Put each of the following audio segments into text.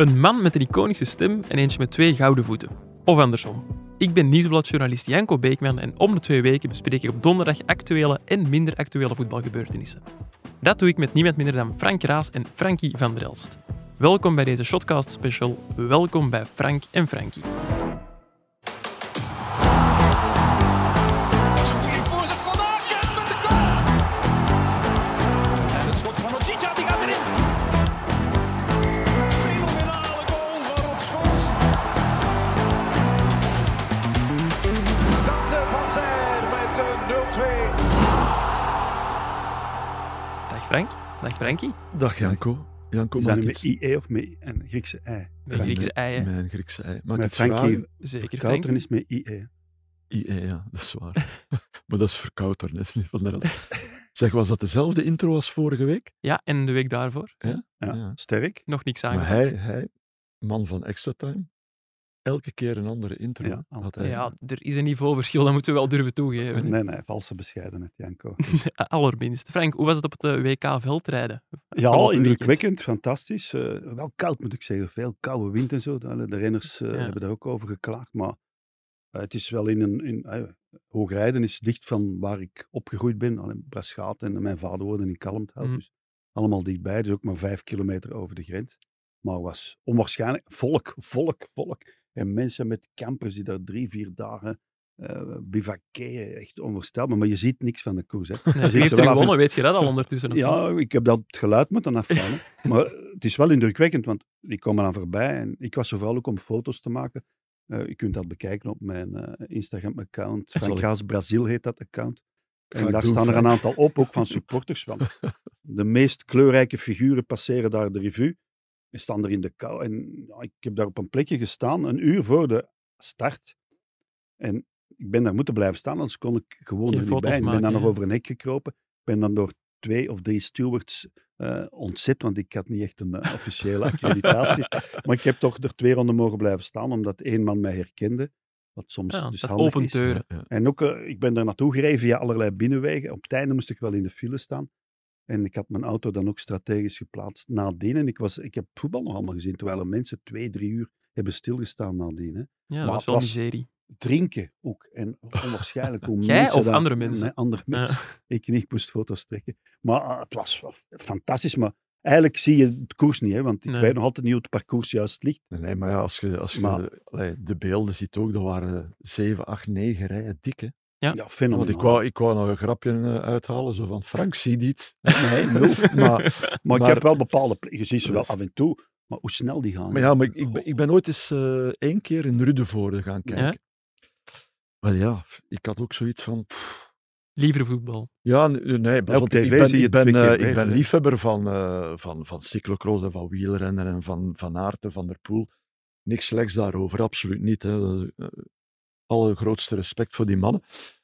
Een man met een iconische stem en eentje met twee gouden voeten. Of andersom. Ik ben nieuwsbladjournalist Janko Beekman en om de twee weken bespreek ik op donderdag actuele en minder actuele voetbalgebeurtenissen. Dat doe ik met niemand minder dan Frank Raas en Frankie van der Elst. Welkom bij deze Shotcast special. Welkom bij Frank en Frankie. Dag Frankie. Dag Janko. Janko, Is mag dat nu ik met iets- IE of met een Griekse ei? Met Griekse eieren. Mijn Griekse ei. Ik Met? Frankie Zeker, Verkouteren Frank. is met IE. IE, ja, dat is waar. maar dat is verkouteren, is niet van de. Zeg, was dat dezelfde intro als vorige week? Ja, en de week daarvoor Ja, Ja. sterk. nog niks Maar aangepast. hij, hij, man van extra time, elke keer een andere intro. Ja, altijd. hij. Ja, er is een niveauverschil, dat moeten we wel durven toegeven. Nee, nee, valse bescheidenheid, Janko. Allerminst. Frank, hoe was het op het eh, WK veldrijden? Ja, indrukwekkend, fantastisch. Eh, wel koud moet ik zeggen, veel koude wind en zo. De, renners eh, Ja. hebben daar ook over geklaagd. Maar eh, het is wel in een. In, eh, Hoogrijden is dicht van waar ik opgegroeid ben, al in Braschaat en mijn vader woonde in Kalmthout. Mhm. Dus allemaal dichtbij, dus ook maar vijf kilometer over de grens. Maar het was onwaarschijnlijk volk, volk, volk. En mensen met campers die daar drie, vier dagen eh bivakeren. Echt onvoorstelbaar. Maar je ziet niks van de koers. Hè. Nee, Je heeft er gewonnen? Weet je dat al ondertussen? niet? ja, ik heb dat geluid moeten afvallen. maar het is wel indrukwekkend, want die komen dan voorbij. En ik was er vooral ook om foto's te maken. Eh, je kunt dat bekijken op mijn eh, Instagram-account. Zal Frank ik- Raas Brazil heet dat account. En daar staan er een aantal op, ook van supporters. Want de meest kleurrijke figuren passeren daar de revue. En staan er in de kou. En ja, ik heb daar op een plekje gestaan, een uur voor de start. En ik ben daar moeten blijven staan, anders kon ik gewoon Geen er niet bij. Ik ben dan nog over een hek gekropen. Ik ben dan door twee of drie stewards eh, ontzet, want ik had niet echt een eh, officiële accreditatie. maar ik heb toch er twee ronden mogen blijven staan, omdat één man mij herkende. Wat soms Ja, dus handig is. En ook, eh, ik ben daar naartoe gereden via allerlei binnenwegen. Op het einde moest ik wel in de file staan. En ik had mijn auto dan ook strategisch geplaatst nadien. En ik, was, ik heb voetbal nog allemaal gezien, terwijl er mensen twee, drie uur hebben stilgestaan nadien. Hè. Ja, dat was wel was- miserie. Drinken ook. En onwaarschijnlijk hoe Jij mensen of daar- andere mensen? Nee, andere mensen. Ik niet, ik moest foto's trekken. Maar ah, het was fantastisch. Maar eigenlijk zie je het koers niet, hè, want ik Nee. weet nog altijd niet hoe het parcours juist ligt. Nee, maar ja, als je, als je Maar- de beelden ziet ook, dat waren 7, 8, 9 rijen dik. Ja. Ja. Want ik wou, ik wou nog een grapje eh, uithalen, zo van Frank, zie dit. Nee, nul. Maar, Maar, ik heb wel bepaalde... Je ziet ze wel af en toe, maar hoe snel die gaan. maar ja, maar ik, ik, ben, ik ben ooit eens eh, één keer in Ruddevoorde gaan kijken. Maar ja, ik had ook zoiets van... pff, Liever voetbal. Ja, n- nee, op op, tv ik ben, zie je ik het ben, eh, ik ben liefhebber van, eh, van, van cyclocross en van wielrennen en van Van Aert en Van der Poel. Niks slechts daarover, absoluut niet. Hè. Allergrootste respect voor die mannen.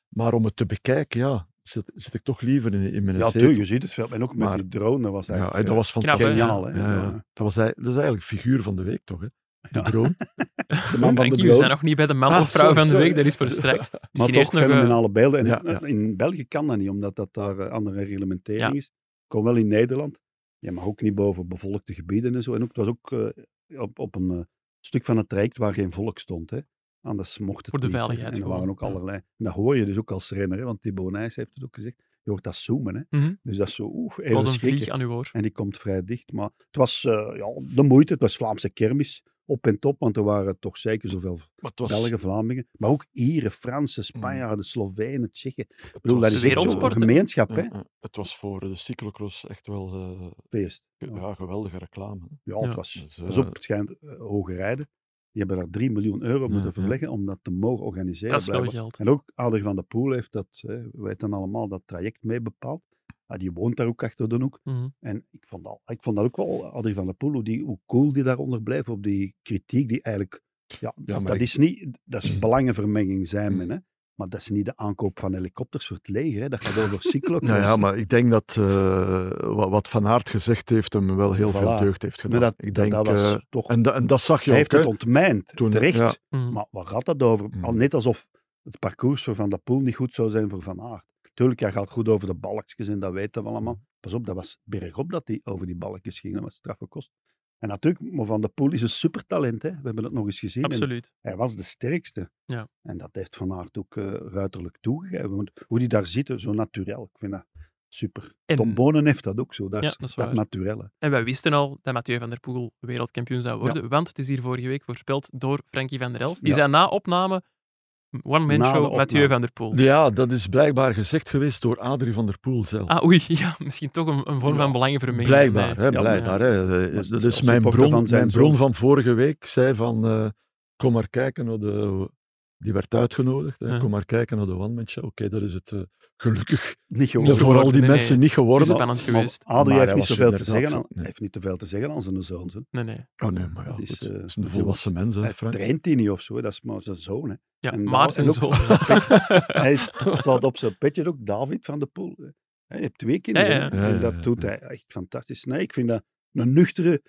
Maar om het te bekijken, ja, zit, zit ik toch liever in, in mijn Ja, zetel. tuurlijk, je ziet het veel. En ook met Maar- die drone, dat was Ja, eigenlijk dat eh, was Knap, fantastisch. hè? geniaal. Hè? Ja, ja. Ja. Dat, was, dat is eigenlijk figuur van de week, toch? Hè? De Ja. drone. De man van de Frankie, we drone. zijn nog niet bij de man Ah, of vrouw sorry, van de week. Dat is voor straks. Maar toch eerst nog... eh, fenomenale beelden. En Ja, ja. in België kan dat niet, omdat dat daar eh, andere reglementering Ja. is. Kom wel in Nederland. Je mag ook niet boven bevolkte gebieden en zo. En ook, het was ook op, op een stuk van het traject waar geen volk stond. Hè. Anders mocht het Voor de niet, veiligheid En er gewoon, waren ook allerlei. En dat hoor je dus ook als renner, hè, want Thibaut Nijs heeft het ook gezegd. Je hoort dat zoomen. Hè. mhm. Dus dat is zo oeh, Het even was een schrikken. vlieg aan uw oor. En die komt vrij dicht. Maar het was eh, ja, de moeite. Het was Vlaamse kermis op en top, want er waren toch zeker zoveel was, Belgen, Vlamingen. Maar ook Ieren, Fransen, Spanjaarden, Slovenen, Tsjechen. Ik het bedoel, was- dat is de echt hè? gemeenschap, hè? ja, ja. het was voor de cyclocross echt wel eh, Feest. ja. Ja. geweldige reclame. Ja, Ja. het was... Dus, Pas eh, op, het schijnt uh, hoge rijden. Die hebben daar 3 miljoen euro moeten ja. verleggen om dat te mogen organiseren. Dat is wel geld. En ook Adrie van der Poel heeft dat, hè, we weten allemaal, dat traject mee bepaald. Ah, die woont daar ook achter de hoek. Mhm. En ik vond dat, ik vond dat ook wel, Adrie van der Poel, hoe, die, hoe cool die daaronder bleef op die kritiek die eigenlijk... Ja, Ja, maar dat ik- is niet... Dat is belangenvermenging, zijn Mm. men, hè. Maar dat is niet de aankoop van helikopters voor het leger, hè. Dat gaat over cyclocross. Nou ja, maar ik denk dat eh, wat, wat Van Aert gezegd heeft hem wel heel veel deugd heeft gedaan. Dat, ik denk, dat was eh, toch... en, da- en dat zag je hij ook. heeft het ontmijnd, Toen- terecht. ja. Mhm. Maar waar gaat dat over? Mm. Al net alsof het parcours voor Van der Poel niet goed zou zijn voor Van Aert. Tuurlijk, hij gaat goed over de balkjes en dat weten we allemaal. Pas op, dat was bergop dat hij over die balkjes ging. Dat was straffe kost. En natuurlijk, maar Van de Poel is een supertalent. Hè? We hebben het nog eens gezien. En Absoluut. hij was de sterkste. Ja. En dat heeft Van Aert ook eh, ruiterlijk toegegeven. Want hoe die daar zitten, zo natuurlijk. Ik vind dat super. En- Tom Bonen heeft dat ook zo. Dat Ja, dat is dat naturelle. En wij wisten al dat Mathieu van der Poel wereldkampioen zou worden, want het is hier vorige week voorspeld door Frankie van der Elst. Die zei na opname, one-man show, Mathieu van der Poel. Ja, dat is blijkbaar gezegd geweest door Adrie van der Poel zelf. Ah, oei, ja, misschien toch een, een vorm Ja, van belangenvermenging. Blijkbaar, hè, Ja, blijkbaar. Hè. Eh, is mijn bron, van mijn bron van vorige week. zei van, eh, kom maar kijken naar de... Die werd uitgenodigd. Hè. Ja. Kom maar kijken naar de one-man show. Oké, dat is het eh, gelukkig Niet gewoon. Niet voor al die geworden, nee, mensen nee. niet Het is geworden. spannend Maar geweest. Adrie Maar heeft niet zoveel te zeggen. Aan, nee. Heeft niet te veel te zeggen aan zijn zoon. hè. Nee, nee. Oh nee, maar ja, Dat is, goed, eh, het is een volwassen mens, hè, Hij Frank. traint hij niet of zo. Dat is maar zijn zoon. Hè. Ja, En maar zijn zoon. Hij staat op zijn petje ook David van de Poel. hè. Hij heeft twee kinderen. Ja, ja. hè. Ja, En dat ja, doet hij echt fantastisch. Nee, ik vind dat een nuchtere,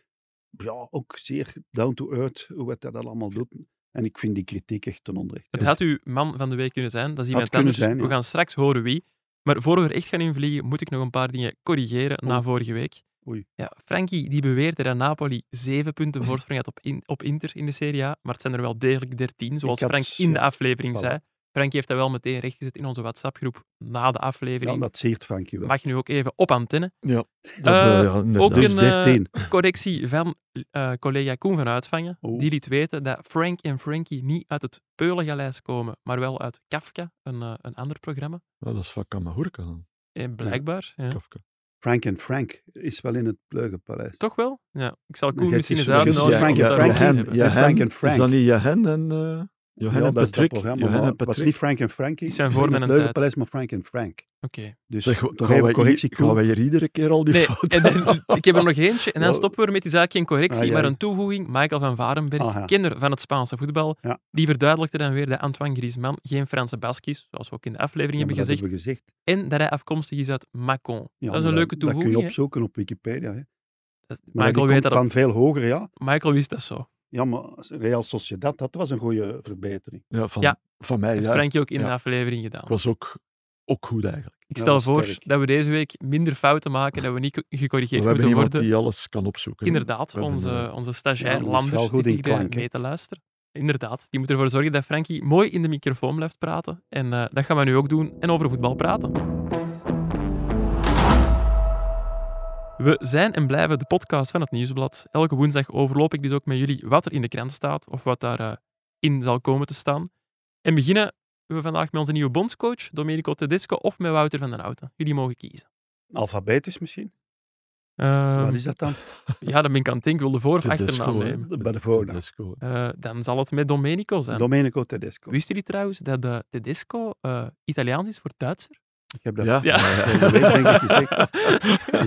ja, ook zeer down to earth, hoe hij dat allemaal doet. En ik vind die kritiek echt ten onrechte. Het had uw man van de week kunnen zijn. Dat is iemand anders. zijn, ja. We gaan straks horen wie. Maar voor we er echt gaan invliegen, moet ik nog een paar dingen corrigeren na vorige week. Oei. Ja, Frankie die beweerde dat Napoli zeven punten voorsprong had op, in, op Inter in de Serie A, maar het zijn er wel degelijk dertien, zoals had- Frank in de aflevering voilà. zei. Frankie heeft dat wel meteen rechtgezet in onze WhatsApp-groep na de Ja, aflevering. dat zeert Frankie wel. Mag nu ook even op antenne. Ja, dat, Eh, eh, ja, inderdaad. ook Dus een eh, 13. correctie van eh, collega Koen van Uitvangen. Oeh. Die liet weten dat Frank en Frankie niet uit het Peulengaleis komen, maar wel uit Kafka, een, eh, een ander programma. Ja, dat is van Kamahurka dan. Eh, blijkbaar. Ja. Kafka. Frank en Frank is wel in het Pleugenpaleis. Toch wel? Ja. Ik zal Koen je misschien eens uitnodigen. Frank en hebben. Johan, Frank en Frank. Is dat niet Johan en, eh Johan ja, en dat is dat Patrick? programma. Johan en was niet Frank en Frankie. Die zijn voor in mijn het tijd. Maar Frank en Frank. Oké. Dus Zeg, nog gaan, even wij correctie, hier, gaan wij hier iedere keer al die Nee, fouten en dan- ik heb er nog eentje en dan Ja. stoppen we ermee. Het is eigenlijk geen correctie, Ah, ja. maar een toevoeging. Michael van Varenberg, Ah, ja. kenner van het Spaanse voetbal, Ja. die verduidelijkte dan weer dat Antoine Griezmann geen Franse Basque is, zoals we ook in de aflevering hebben gezegd, hebben we gezegd. en dat hij afkomstig is uit Macon. Ja, dat is een leuke Dat kun toevoeging. je hè. opzoeken op Wikipedia. Hè. Dat is- Maar Michael, die weet komt dat van veel hoger, ja. Michael wist dat zo. Ja, maar Real Sociedad, dat was een goede verbetering. Ja, van, Ja. van mij, heeft ja. Frankie ook in de aflevering gedaan. Ik was ook, ook goed eigenlijk. Ik stel dat voor sterk. dat we deze week minder fouten maken, dat we niet gecorrigeerd we hebben moeten iemand worden. die alles kan opzoeken. Inderdaad, We onze, eh, onze stagiair dat Landers, goed die in klank, mee te luisteren. Inderdaad, die moet ervoor zorgen dat Frankie mooi in de microfoon blijft praten. En eh, dat gaan we nu ook doen en over voetbal praten. We zijn en blijven de podcast van het Nieuwsblad. Elke woensdag overloop ik dus ook met jullie wat er in de krant staat of wat daarin in zal komen te staan. En beginnen we vandaag met onze nieuwe bondscoach, Domenico Tedesco, of met Wouter van den Houten. Jullie mogen kiezen. Alfabetisch misschien? Ehm, Wat is dat dan? ja, dan ben ik aan het denken, ik wil de voor- of Tedesco, achternaam nemen. Bij de voornaam. Eh, dan zal het met Domenico zijn. Domenico Tedesco. Wisten jullie trouwens dat de Tedesco eh, Italiaans is voor Duitser? Ik heb dat Ja. Ja. vorige week denk ik gezegd.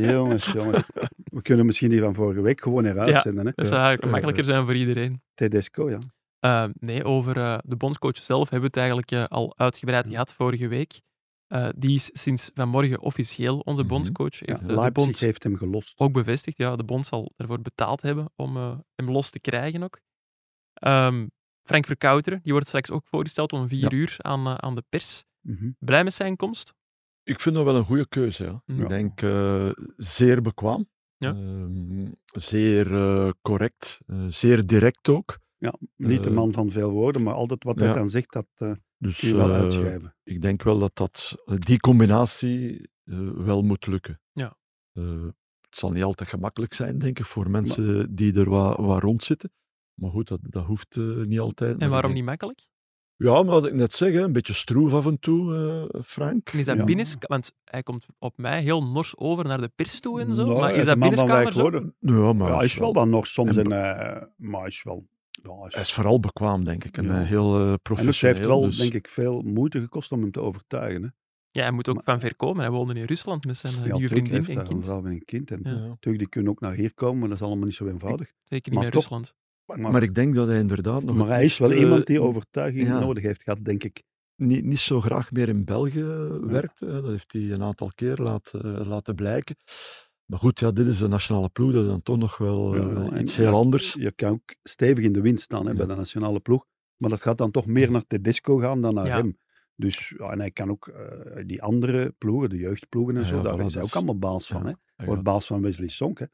jongens, jongens. We kunnen misschien die van vorige week gewoon eruit zenden. Hè? Dat zou eigenlijk Ja. makkelijker zijn voor iedereen. Tedesco, ja. Eh, nee, over eh, de bondscoach zelf hebben we het eigenlijk eh, al uitgebreid gehad vorige week. Eh, die is sinds vanmorgen officieel onze Mhm. bondscoach. ja Heeft de bond heeft hem gelost. ook bevestigd. Ja, de bond zal ervoor betaald hebben om eh, hem los te krijgen ook. Ehm, Frank Verkouteren, die wordt straks ook voorgesteld om vier Ja. uur aan, aan de pers. Mhm. Blij met zijn komst? Ik vind dat wel een goede keuze. Ja. Ik denk eh, zeer bekwaam. Ja. Ehm, zeer eh, correct. eh, zeer direct ook. Ja, niet de man van veel woorden, maar altijd wat hij dan zegt, dat Dus kun je wel uitschrijven. ik denk wel dat, dat die combinatie wel moet lukken. Ja. Het zal niet altijd gemakkelijk zijn, denk ik, voor mensen die er wat, wat rond zitten. Maar goed, dat, dat hoeft niet altijd. En waarom niet makkelijk? Ja, maar wat ik net zeg, hè, een beetje stroef af en toe, eh, Frank. En is dat Ja. binnen... Want hij komt op mij heel nors over naar de pers toe en zo. Nou, maar hij is dat binnenskamer zo? Ja, maar Ja, hij is wel dan nog soms en- een... eh, maar hij is wel... Ja, hij is- Hij is vooral bekwaam, denk ik. En Ja. eh, heel eh en het professioneel. heeft wel, dus- denk ik, veel moeite gekost om hem te overtuigen. Hè. Ja, hij moet ook Maar- van ver komen. Hij woonde in Rusland met zijn eh, Ja, nieuwe hij vriendin en kind. Een vrouw en een kind. En natuurlijk, die kunnen ook naar hier komen, maar dat is allemaal niet zo eenvoudig. Zeker niet Maar meer toch- Rusland. Maar, maar ik denk dat hij inderdaad nog maar hij is wel eh, iemand die overtuiging ja. nodig heeft gehad, denk ik. niet, niet zo graag meer in België werkt. hè. Dat heeft hij een aantal keer laten, laten blijken. Maar goed, ja, dit is een nationale ploeg. Dat is dan toch nog wel eh, Ja, ja, iets heel ja, anders. Je kan ook stevig in de wind staan hè, Ja. bij de nationale ploeg. Maar dat gaat dan toch meer naar Tedesco gaan dan naar Ja. hem. Dus, ja, en hij kan ook eh, die andere ploegen, de jeugdploegen en Ja, zo, ja, daar voilà, is hij ook allemaal baas van. ja. Hè. Hij Wordt baas van Wesley Sonk. Hè.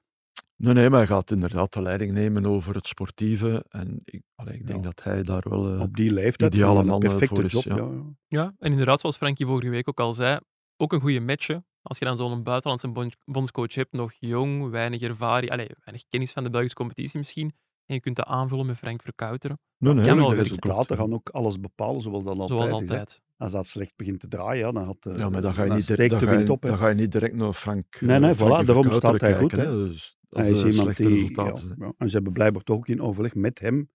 Nee, nee, maar hij gaat inderdaad de leiding nemen over het sportieve. En ik, allee, ik denk Ja. dat hij daar wel... eh, Op die leeftijd. ideale man, eh, perfecte voor is, job. ja. Ja. Ja, en inderdaad, zoals Frankie vorige week ook al zei, ook een goede match. Als je dan zo'n buitenlandse bond- bondscoach hebt, nog jong, weinig ervaring, allee, weinig kennis van de Belgische competitie misschien, en je kunt dat aanvullen met Frank Verkouteren, nee, nee, De resultaten gaan ook alles bepalen, zoals dat altijd zoals is, altijd. Als dat slecht begint te draaien, ja, dan had de, Ja, maar dan ga je dan niet, direct, dan ga je, wind op. dan ga je niet direct naar Frank. Nee, nee, eh, voilà, daarom staat hij goed, kijken, hè. hè. Dus Hij is er iemand die... resultaten ja, ja. En ze hebben blijkbaar toch ook in overleg met hem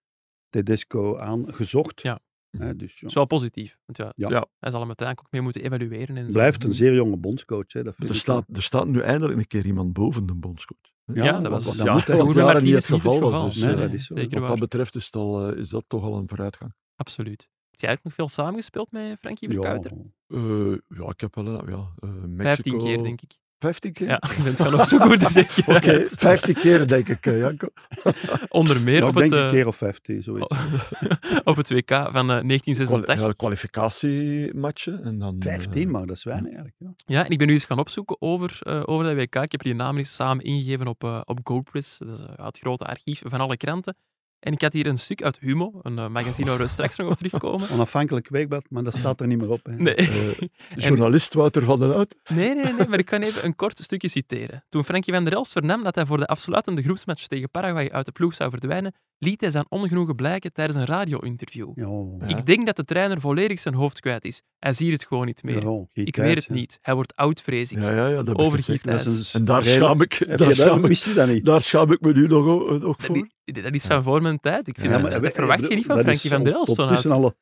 Tedesco aangezocht. Ja. Hè, dus, ja. Wel positief. Want ja, Ja. Ja. hij zal hem uiteindelijk ook mee moeten evalueren. En zo. Blijft een zeer jonge bondscoach. Hè, dat vind Er ik staat, er staat nu eindelijk een keer iemand boven de bondscoach. Ja, dat was- wat- Ja, dat moet, Ruben jaren niet het niet het geval geval. was. Dus, Nee, eh, dat is zo. zeker wat waar. dat betreft is, al, eh, is dat toch al een vooruitgang. Absoluut. Heb jij ook nog veel samengespeeld met Frankie Ja, Verkouteren? Eh, ja, ik heb wel een- ja, eh, Mexico... 15 keer, denk ik. 15 keer? Ja, je bent van opzoeken de zeker. Oké, 15 keer denk ik, eh, Janko. Onder meer ja, op, ik het, denk een eh, keer of 15, zoiets. op het WK van eh, Kwal- 1986. ja, kwalificatiematchen. En dan, eh, 15, maar dat is weinig eigenlijk. Ja. Ja, en ik ben nu eens gaan opzoeken over, eh, over dat WK. Ik heb die namen eens samen ingegeven op, eh op GoPress, dat is eh, het grote archief van alle kranten. En ik had hier een stuk uit Humo, een eh, magazine waar we straks nog op terugkomen. Onafhankelijk weekblad, maar dat staat er niet meer op. Hè. Nee. eh, journalist Wouter van den Hout. Nee, nee, nee, maar ik kan even een kort stukje citeren. Toen Frankie van der Elst vernam dat hij voor de afsluitende groepsmatch tegen Paraguay uit de ploeg zou verdwijnen, liet hij zijn ongenoegen blijken tijdens een radio-interview. Ja. Ik denk dat de trainer volledig zijn hoofd kwijt is. Hij ziet het gewoon niet meer. Ja, ik weet het niet. Hij wordt oud, vrees ik. Ja, ja, ja, dat Over Dat is een En daar schaam ik, Heb daar schaam dat, ik, wist je dat niet? daar schaam ik me nu nog, nog Dat, voor. is- dat is van voor mijn tijd. Ik vind Ja, dat, maar dat, verwacht je niet van dat Frankie is van der Elst. zo'n Ondertussen huis. al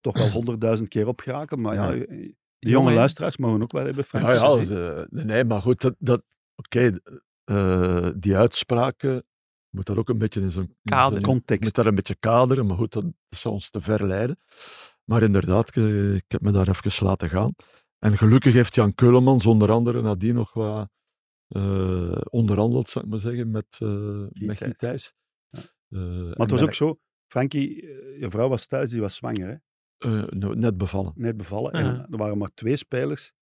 toch wel honderdduizend keer opgerakeld, maar ja, Ja. de jonge luisteraars mogen ook wel hebben. Frank. Ja, dat is, eh, nee, maar goed, dat, dat, oké, eh, die uitspraken moet dat ook een beetje in zo'n in zo'n- Context. Moet dat een beetje kaderen, maar goed, dat, dat zou ons te ver leiden. Maar inderdaad, eh, ik heb me daar even laten gaan. En gelukkig heeft Jan Keulemans onder andere nadien nog wat eh, onderhandeld, zou ik maar zeggen, met, eh met Guy Thijs. Ja. Eh, Maar het was ook zo, Frankie, eh, je vrouw was thuis, die was zwanger, hè? eh, nou, net bevallen. net bevallen. Ja. En er waren maar twee spelers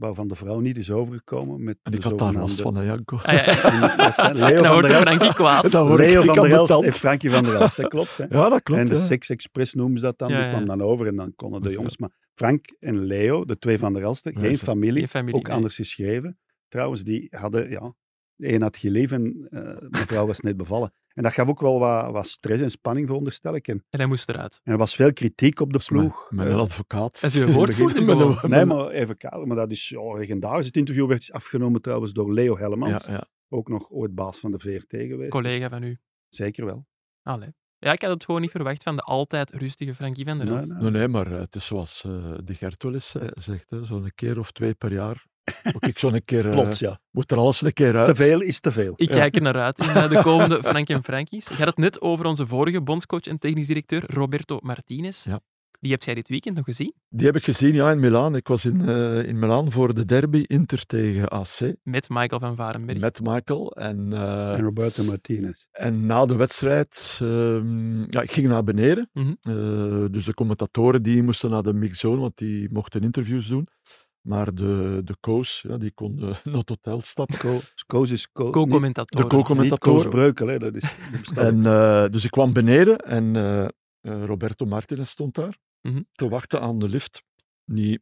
waarvan de vrouw niet is overgekomen. Met En de ik had daar last van, hè, Janko. Ah, ja, ja. En dat zijn Leo dan van der Elst, Frankie kwaad. Leo ik van der Elst en Frankie van der Elst, dat klopt. Hè? Ja, dat klopt. en de ja. Sex Express noemen ze dat dan, Ja, die kwam dan over en dan konden de jongens. Maar Frank en Leo, de twee van der Elsten, geen familie, Geen familie, ook nee. anders geschreven. Trouwens, die hadden, ja, de een had geleefd en eh mevrouw was net bevallen. En dat gaf ook wel wat, wat stress en spanning, veronderstel ik. En, En hij moest eruit. en er was veel kritiek op de ploeg. Mijn Eh, advocaat. Is uw woordvoerder Met een- gewoon. Nee, maar even kader, maar dat is ja, legendarisch. Het interview werd afgenomen trouwens door Leo Hellemans. Ja, ja. Ook nog ooit baas van de VRT geweest. Collega van u. Zeker wel. Allee. Ja, ik had het gewoon niet verwacht van de altijd rustige Frankie van der Nee, Elst. nee. Nee, nee, maar eh, het is zoals eh, de Gert wel eens zegt, hè, zo'n keer of twee per jaar. Ook ik zo'n keer, eh, Plots, ja. moet er alles een keer uit. Te veel is te veel. Ik Ja. kijk er naar uit in eh, de komende Frank en Frankies. Je had het net over onze vorige bondscoach en technisch directeur, Roberto Martinez. Ja. Die heb jij dit weekend nog gezien? Die heb ik gezien ja, in Milaan. Ik was in, eh, in Milaan voor de derby Inter tegen AC Met Michael van Varenberg. met Michael. En, eh, En Roberto Martinez. en na de wedstrijd, ehm, ja, ik ging naar beneden. Mhm. Eh, dus de commentatoren die moesten naar de mixzone, want die mochten interviews doen. Maar de, de coach, ja, die kon eh, naar het hotel stappen. Co Koos is co niet- Co-commentatoren. De co-commentator. Breukel, hè. Dat is, En, eh, dus ik kwam beneden en eh, eh, Roberto Martinez stond daar Mhm. te wachten aan de lift. Niet,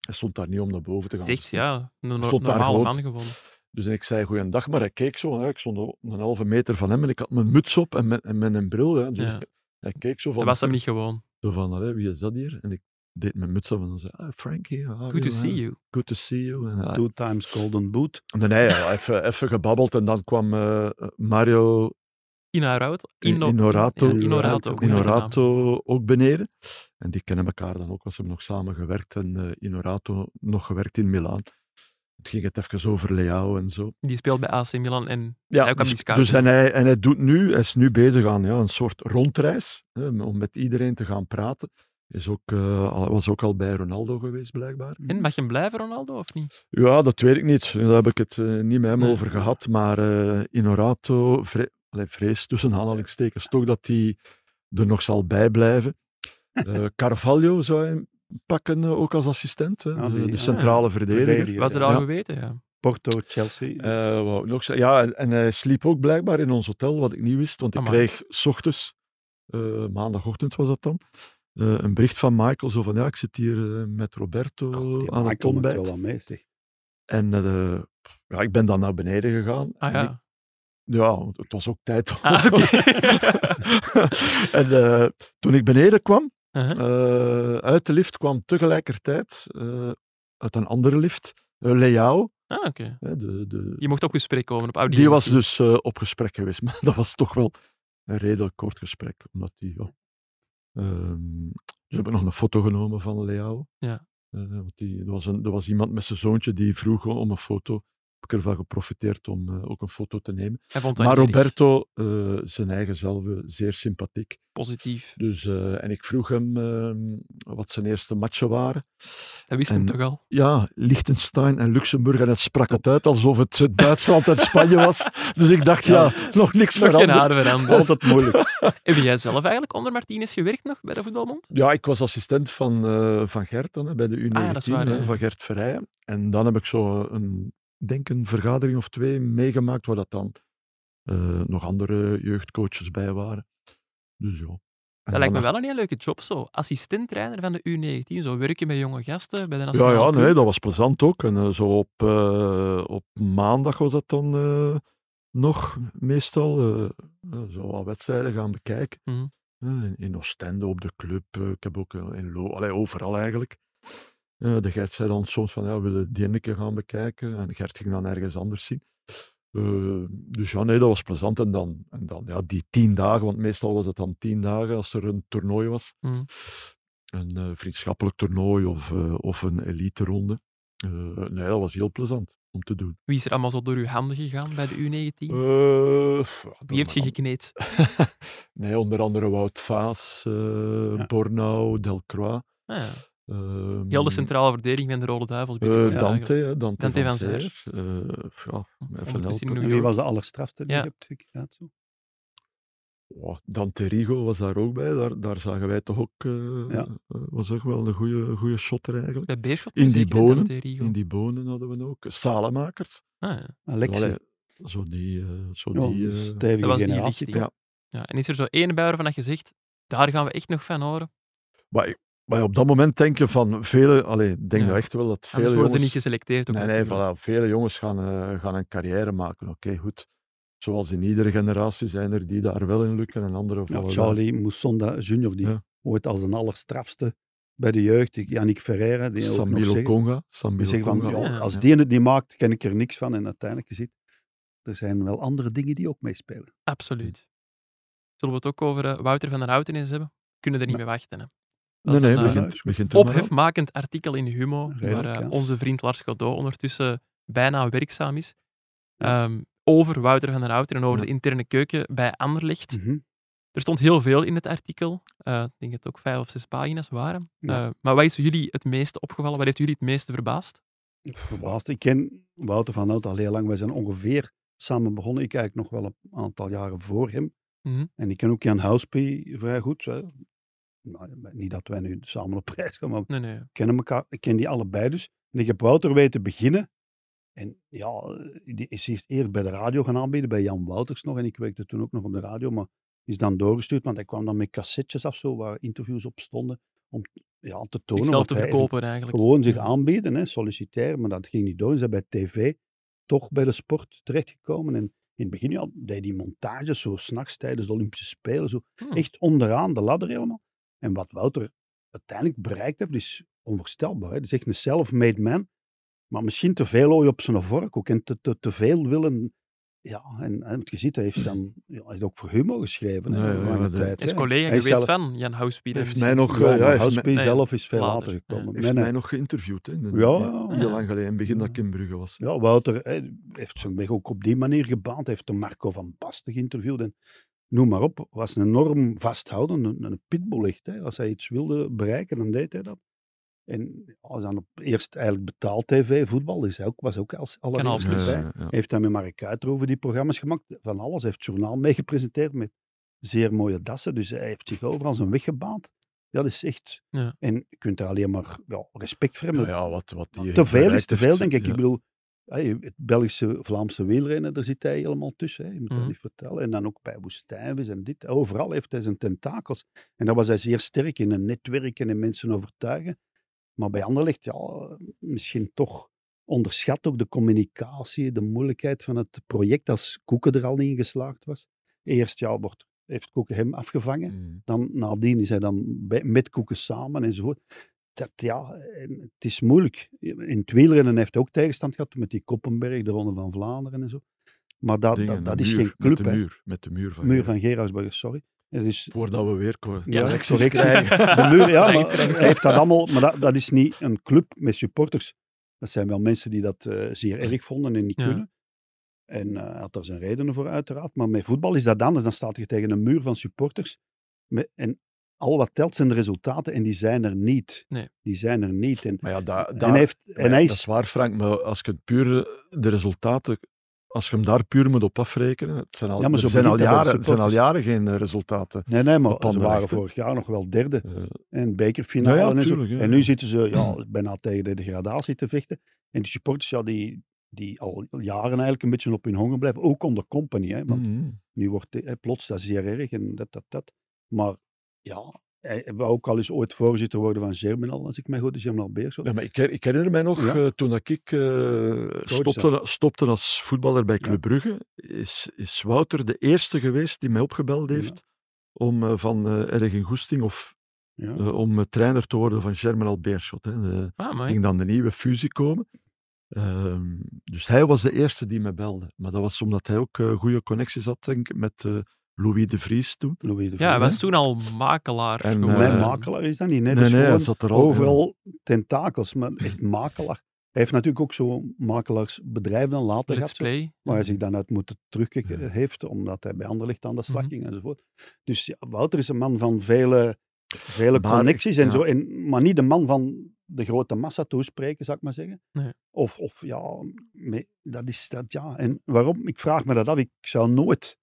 hij stond daar niet om naar boven te gaan. Zegt ja, een no- Stond daar normale gewoon. man gewoon. Dus ik zei goeiedag, maar hij keek zo. Hè. Ik stond een halve meter van hem en ik had mijn muts op en mijn, en mijn bril. Hè. Dus Ja. hij keek zo van, Dat was hem niet gewoon. zo van allee, wie is dat hier? En ik deed mijn muts op en dan zei ah, Frankie, Good to see you. Good to see you. Hij- Two times golden boot. en dan hij ja, even, even gebabbeld en dan kwam eh, Mario Inorato. In- Inorato. Ja, Inorato. ook beneden. En die kennen elkaar dan ook, want ze hebben nog samen gewerkt. En eh, Inorato nog gewerkt in Milaan. Het ging het even over Leao en zo. Die speelt bij AC Milan en Ja, hij kan dus, dus en, hij, en hij doet nu, hij is nu bezig aan ja, een soort rondreis, hè, om met iedereen te gaan praten. Is ook, eh, was ook al bij Ronaldo geweest, blijkbaar. En mag je hem blijven, Ronaldo, of niet? Ja, dat weet ik niet. Daar heb ik het eh, niet met hem Nee. over gehad. Maar eh Inorato vre allee, vreest tussen aanhalingstekens toch dat hij er nog zal bijblijven. Eh Carvalho zou hij pakken, ook als assistent. Hè, Ah, de, die- de ah, centrale verdediger. verdediger. Was er al Ja. geweten, ja. Porto, Chelsea. Eh, wou ik nog. Ja, en, en hij sliep ook blijkbaar in ons hotel, wat ik niet wist. Want ik Amai. kreeg s ochtends, eh, maandagochtend was dat dan, eh, een bericht van Michael. Zo van, ja, ik zit hier eh, met Roberto aan het wel ontbijt. wat mee, zeg. En eh, ja, ik ben dan naar beneden gegaan. Ah ik- ja. ja, het was ook tijd. Ah, en toen ik beneden kwam, Uh-huh. uit de lift kwam tegelijkertijd, uit een andere lift, Leao. Ah, oké. de, de, Je mocht op gesprek komen op audiëntie. Die was dus eh, op gesprek geweest, maar dat was toch wel een redelijk kort gesprek. Omdat die, ja, ehm, ze hebben nog een foto genomen van Leao. Ja. Eh, want die, er, was een, er was iemand met zijn zoontje die vroeg om een foto. Ik ervan geprofiteerd om eh, ook een foto te nemen. Hij Maar. Roberto, eh, zijn eigen zelf, eh, zeer sympathiek. Positief. Dus, en ik vroeg hem ehm, wat zijn eerste matchen waren. Dat wist En- hem toch al? Ja, Liechtenstein en Luxemburg. En het sprak het uit alsof het Duitsland en Spanje was. Dus ik dacht, ja, nog niks Nog veranderd. veranderd. Altijd moeilijk. Heb jij zelf eigenlijk onder Martinez gewerkt nog bij de voetbalmond? Ja, ik was assistent van, van Gert dan, bij de U19, Ah, waar, ja. van Gert Verrijen. En dan heb ik zo een, denk een vergadering of twee meegemaakt waar dat dan eh, nog andere jeugdcoaches bij waren. Dus ja. En Dat lijkt me wel een heel leuke job zo. Assistent-trainer van de U19. Zo werken met jonge gasten bij de Ja, nationale ja, nee, dat was plezant ook. En eh, zo op, eh, op maandag was dat dan nog meestal. zo wat wedstrijden gaan bekijken. Mhm. In, in Oostende, op de club. ik heb ook in Lo allee, overal eigenlijk. Eh, de Gert zei dan soms van, ja, we willen die een keer gaan bekijken. En Gert ging dan ergens anders zien. Eh, dus ja, nee, dat was plezant. En dan, en dan ja, die tien dagen, want meestal was het dan tien dagen als er een toernooi was. Mhm. Een eh, vriendschappelijk toernooi of, of een elite ronde. Nee, dat was heel plezant om te doen. Wie is er allemaal zo door uw handen gegaan bij de U19? Eh, pff, ja, Wie heeft je gekneed? nee, onder andere Wout Vaas, Ja. Bornau, Delcroix. Ah, ja. Ehm, Heel de centrale verdediging van de Rode Duivels. eh, binnenkort Dante, hè, Dante, Dante van van Zijr. Zijr. Eh, ja, even Ondertussen in helpen. Wie was de allerstrafste die Ja. je hebt? Zo? Oh, Dante Rigo was daar ook bij. Daar, daar zagen wij toch ook. eh, Ja. eh, was ook wel een goede, goede shotter eigenlijk. Bij Beerschot? In die zeker, bonen, Dante Rigo. In die bonen hadden we ook. Salemakers. Ah, ja. Alexi. Allee, zo die. eh, zo Ja, die eh, stevige Dat was die generatie. Ja. Ja, en is er zo één bij waarvan je zegt, daar gaan we echt nog van horen? Maar, ik- maar op dat moment denk je van vele, allee, ik denk Ja. nou echt wel dat vele Anders worden ze jongens, niet geselecteerd. ook nee, nee, voilà, vele jongens gaan, eh, gaan een carrière maken. Oké, goed. Zoals in iedere generatie zijn er die daar wel in lukken en andere Ja. Charlie Moussonda junior, die Ja. ooit als een allerstrafste bij de jeugd, die Yannick Ferreira, die ook nog Samilo zeggen, Conga. die Samilo zeggen van, ja, als die het niet maakt, ken ik er niks van. En uiteindelijk gezien, er zijn wel andere dingen die ook meespelen. Absoluut. Zullen we het ook over eh, Wouter van der Houten eens hebben? Kunnen er niet Ja. meer wachten. Hè? Nee, nee, een, eh, begint, begint er. Ophefmakend artikel in Humo, Redelijk, waar eh, onze vriend Lars Godot ondertussen bijna werkzaam is. Ehm, over Wouter van der Houten en over Ja. de interne keuken bij Anderlecht. Mhm. Er stond heel veel in het artikel. Eh, ik denk dat het ook vijf of zes pagina's waren. Ja. Eh, maar wat is jullie het meeste opgevallen? Wat heeft jullie het meeste verbaasd? Verbaasd. Ik ken Wouter van Hout al heel lang. Wij zijn ongeveer samen begonnen. Ik eigenlijk nog wel een aantal jaren voor hem. Mhm. En ik ken ook Jan Houspie vrij goed. Hè. Nou, niet dat wij nu samen op reis gaan, maar Nee, nee. we kennen elkaar. Ik ken die allebei dus. En ik heb Wouter weten beginnen. En ja, die is eerst eerst bij de radio gaan aanbieden, bij Jan Wouters nog. En ik werkte toen ook nog op de radio, maar is dan doorgestuurd. Want hij kwam dan met cassettes of zo, waar interviews op stonden. Om ja, te tonen Zichzelf te verkopen eigenlijk. gewoon zich aanbieden, hè, solliciteren, maar dat ging niet door. Is hij bij tv toch bij de sport terechtgekomen. En in het begin ja, deed hij montages, zo s'nachts tijdens de Olympische Spelen, zo Hmm. echt onderaan de ladder helemaal. En wat Wouter uiteindelijk bereikt heeft, is onvoorstelbaar. Hè. Het is echt een self-made man, maar misschien te veel ooi op zijn vork ook en te, te, te veel willen. Ja, en, en het gezien, hij heeft dan ja, hij heeft ook voor humor geschreven. Ja, ja, de- tijd, Hij is hè. collega Hij geweest zelf- van Jan Houspie. Heeft mij nog, Ja, eh, ja, heeft, mij, zelf is veel later, later ja. gekomen. heeft mij nog geïnterviewd. Hè, Ja, Heel ja. lang geleden, in het begin dat ik in Brugge was. Ja, Wouter hè, heeft zijn weg ook op die manier gebaand. Hij heeft de Marco van Basten geïnterviewd. En noem maar op, was een enorm vasthouden, een, een pitbull echt. Hè. Als hij iets wilde bereiken, dan deed hij dat. En als dan op eerst eigenlijk betaald tv, voetbal, is hij ook, was ook als allereerste bij. Ja, ja. Heeft hij met Mark Kuijter die programma's gemaakt, van alles. Hij heeft het journaal meegepresenteerd met zeer mooie dassen. Dus hij heeft zich overal zijn weg gebaand. Ja, dat is echt... Ja. En je kunt er alleen maar ja, respect voor hebben. Ja, ja, wat, wat die te veel is te heeft, veel, denk ik. ja. Ik bedoel, Hey, het Belgische, Vlaamse wielrennen, daar zit hij helemaal tussen. Hè. Je moet Mhm. dat niet vertellen. En dan ook bij Woestijnvis en dit. Overal heeft hij zijn tentakels. En daar was hij zeer sterk in, een netwerken en mensen overtuigen. Maar bij Anderlecht, ja, misschien toch onderschat ook de communicatie, de moeilijkheid van het project als Koeken er al in geslaagd was. Eerst ja, wordt, heeft Koeken hem afgevangen. Mm. Dan nadien is hij dan bij, met Koeken samen enzovoort. Dat, ja, het is moeilijk. In het wielrennen heeft hij ook tegenstand gehad met die Koppenberg, de Ronde van Vlaanderen en zo. Maar dat, Dingen, dat, is geen club, Met de muur, met de muur van, Muur Gerard. van Gerardsberg, sorry. Het is, Voordat we weer ja, correctie. krijgen. De muur, ja, Ja, maar hij heeft dat allemaal, maar dat, dat is niet een club met supporters. Dat zijn wel mensen die dat eh, zeer erg vonden en niet Ja. kunnen. En eh, hij had daar zijn redenen voor, uiteraard. Maar met voetbal is dat anders. Dan staat je tegen een muur van supporters. Met, en al wat telt zijn de resultaten en die zijn er niet. Nee. Die zijn er niet. En, Maar ja, da, en, heeft, maar en ja, hij dat is is... waar, Frank, maar als je het puur de resultaten, als je hem daar puur moet op afrekenen, het zijn al, Ja, maar zo zijn al, jaren, het zijn al jaren geen eh, resultaten. Nee, nee, maar ze waren vorig jaar nog wel derde. Eh, En bekerfinale Ja, en zo. En nu zitten ze ja, bijna tegen de degradatie te vechten. En die supporters, ja, die, die al jaren eigenlijk een beetje op hun honger blijven. Ook onder company, hè. Want mhm. nu wordt plots dat zeer erg en dat, dat, dat. Maar ja, hij wou ook al eens ooit voorzitter worden van Germinal, als ik mij goed is, Germinal Beerschot. Ja, maar ik, ik herinner mij nog, Ja. eh, toen dat ik eh, stopte, stopte als voetballer bij Club Brugge, is, is Wouter de eerste geweest die mij opgebeld Ja. heeft om eh, van eh erg in goesting of Ja. om trainer te worden van Germinal Beerschot. Hè. De- Ah, ging dan de nieuwe fusie komen. Ehm, dus hij was de eerste die me belde. Maar dat was omdat hij ook goede connecties had, denk ik, met eh, Louis de Vries toen. Louis de Ja, hij was toen al makelaar. En. Mijn eh, makelaar is dat niet. Nee, nee, nee, hij gewoon zat er al. ja. overal tentakels, maar echt makelaar. Hij heeft natuurlijk ook zo'n makelaarsbedrijf dan later Let's gehad. Play. waar hij zich dan uit moeten terug Ja. heeft, omdat hij bij Anderlecht aan de slag Mhm. ging enzovoort. Dus ja, Wouter is een man van vele, vele Maar connecties en ja. zo, en, maar niet de man van de grote massa toespreken, zou ik maar zeggen. Nee. Of, of ja, dat is dat, ja. En waarom? Ik vraag me dat af. Ik zou nooit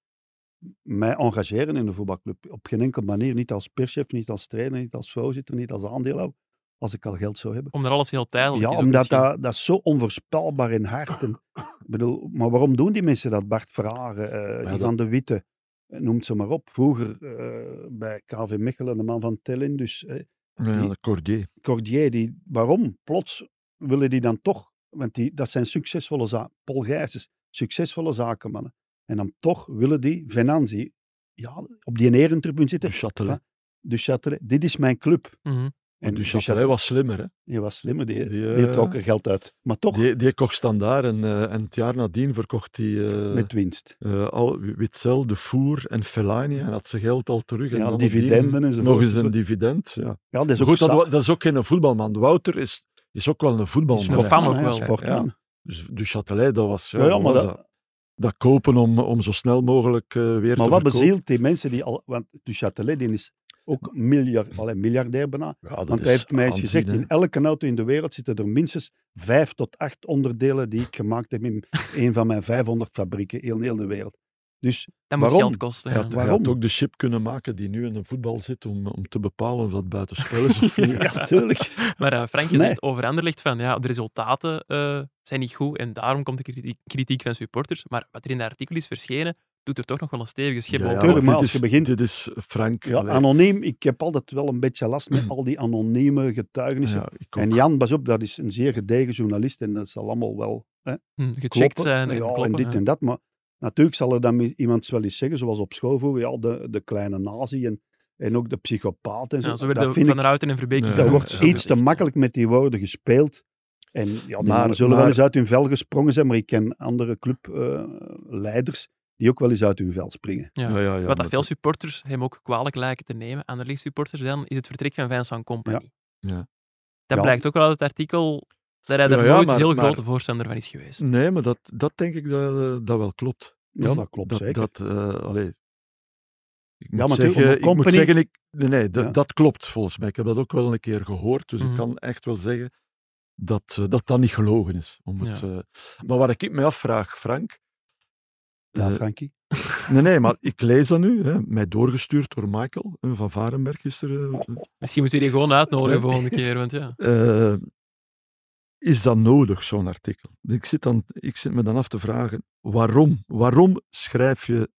mij engageren in een voetbalclub. Op geen enkele manier. Niet als perschef, niet als trainer, niet als voorzitter, niet als aandeelhouder. Als ik al geld zou hebben. Omdat alles heel tijdelijk Ja, is. ook omdat dat, dat is zo onvoorspelbaar en hard. En, ik bedoel, maar waarom doen die mensen dat? Bart Verhagen, eh dat- Ivan de Witte, eh, noemt ze maar op. Vroeger eh, bij KV Mechelen, de man van Tellin, dus eh, Ja, die- de Cordier. Cordier, die, waarom? Plots willen die dan toch, want die, dat zijn succesvolle zaken. Paul Gijsens, succesvolle zakenmannen. En dan toch willen die Venanzi, ja, op die erentribune zitten. Châtelet. Du Châtelet, dit is mijn club. Mhm. En du Du Châtelet was slimmer. Hè? die was slimmer, die, Die, die eh, trok er geld uit. Maar toch Die, die kocht standaard en, eh, en het jaar nadien verkocht hij eh, met winst. eh, al, Witzel, De Voer en Fellaini en had zijn geld al terug. En Ja, dividenden enzovoort. Nog eens een dividend. Ja. Ja, dat is ook goed, dat, is ook geen voetbalman. Wouter is, is ook wel een voetbalman. een hè. fan ook wel. Sportman. Dus Du Châtelet, dat was, ja, Ja, ja, maar was dat- dat? Dat kopen om, om zo snel mogelijk eh, weer Maar te wat verkopen. bezielt die mensen die al... Want Du Châtelet die is ook miljard, allee, miljardair bijna. Ja, dat Want hij heeft mij eens gezegd, in elke auto in de wereld zitten er minstens vijf tot acht onderdelen die ik gemaakt heb in een van mijn 500 fabrieken in heel de wereld. Dus Dat moet Waarom? geld kosten. Ja. Waarom? had ook de chip kunnen maken die nu in een voetbal zit om, om te bepalen of dat buitenspel is of niet. ja, natuurlijk. Maar eh Frank, je Nee. zegt over Anderlecht van ja, de resultaten eh, zijn niet goed en daarom komt de kritiek, kritiek van supporters. Maar wat er in dat artikel is verschenen, doet er toch nog wel een stevige schep Ja, ja, bovenop. Tuurlijk, maar als je begint- Dit is Frank. Ja, anoniem, ik heb altijd wel een beetje last met al die anonieme getuigenissen. En Jan, pas op, dat is een zeer gedegen journalist en dat zal allemaal wel hè, Hm, gecheckt kloppen. zijn en ja, kloppen. en dit ja. en dat. Maar natuurlijk zal er dan iemand wel eens zeggen, zoals op school vroeger, ja, de, de kleine nazi en, en ook de psychopaat en zo. Ja, zo dat vind Van ik, Ruiten en Verbeek dat wordt Ja, iets te makkelijk met die woorden gespeeld. En ja, die Maar- mannen zullen wel eens uit hun vel gesprongen zijn, maar ik ken andere clubleiders die ook wel eens uit hun vel springen. Ja. Ja, ja, ja, Wat dat veel supporters hem ook kwalijk lijken te nemen, Anderlecht supporters dan, is het vertrek van Vincent Company. Ja. Dat Ja. blijkt ook wel uit het artikel dat hij Ja, er ja, nooit maar- heel maar- grote voorstander van is geweest. Nee, maar dat, dat denk ik dat, eh, dat wel klopt. Ja, Mhm. dat klopt Dat, zeker. dat, eh, allee, ik moet maar natuurlijk, zeggen, een ik moet zeggen ik, nee, nee, dat, Ja. dat klopt volgens mij. Ik heb dat ook wel een keer gehoord, dus Mhm. ik kan echt wel zeggen dat eh, dat, dat niet gelogen is. Om het, Ja. eh, maar wat ik me afvraag, Frank, ja, Frankie. nee, nee, maar ik lees dat nu, hè, mij doorgestuurd door Michael van Varenberg gisteren. Misschien moeten we die gewoon uitnodigen Ja. volgende keer, want ja. Eh, is dat nodig, zo'n artikel? Ik zit, dan, ik zit me dan af te vragen, waarom? Waarom schrijf je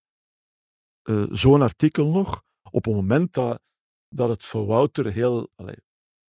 eh, zo'n artikel nog op het moment dat, dat het voor Wouter heel allee,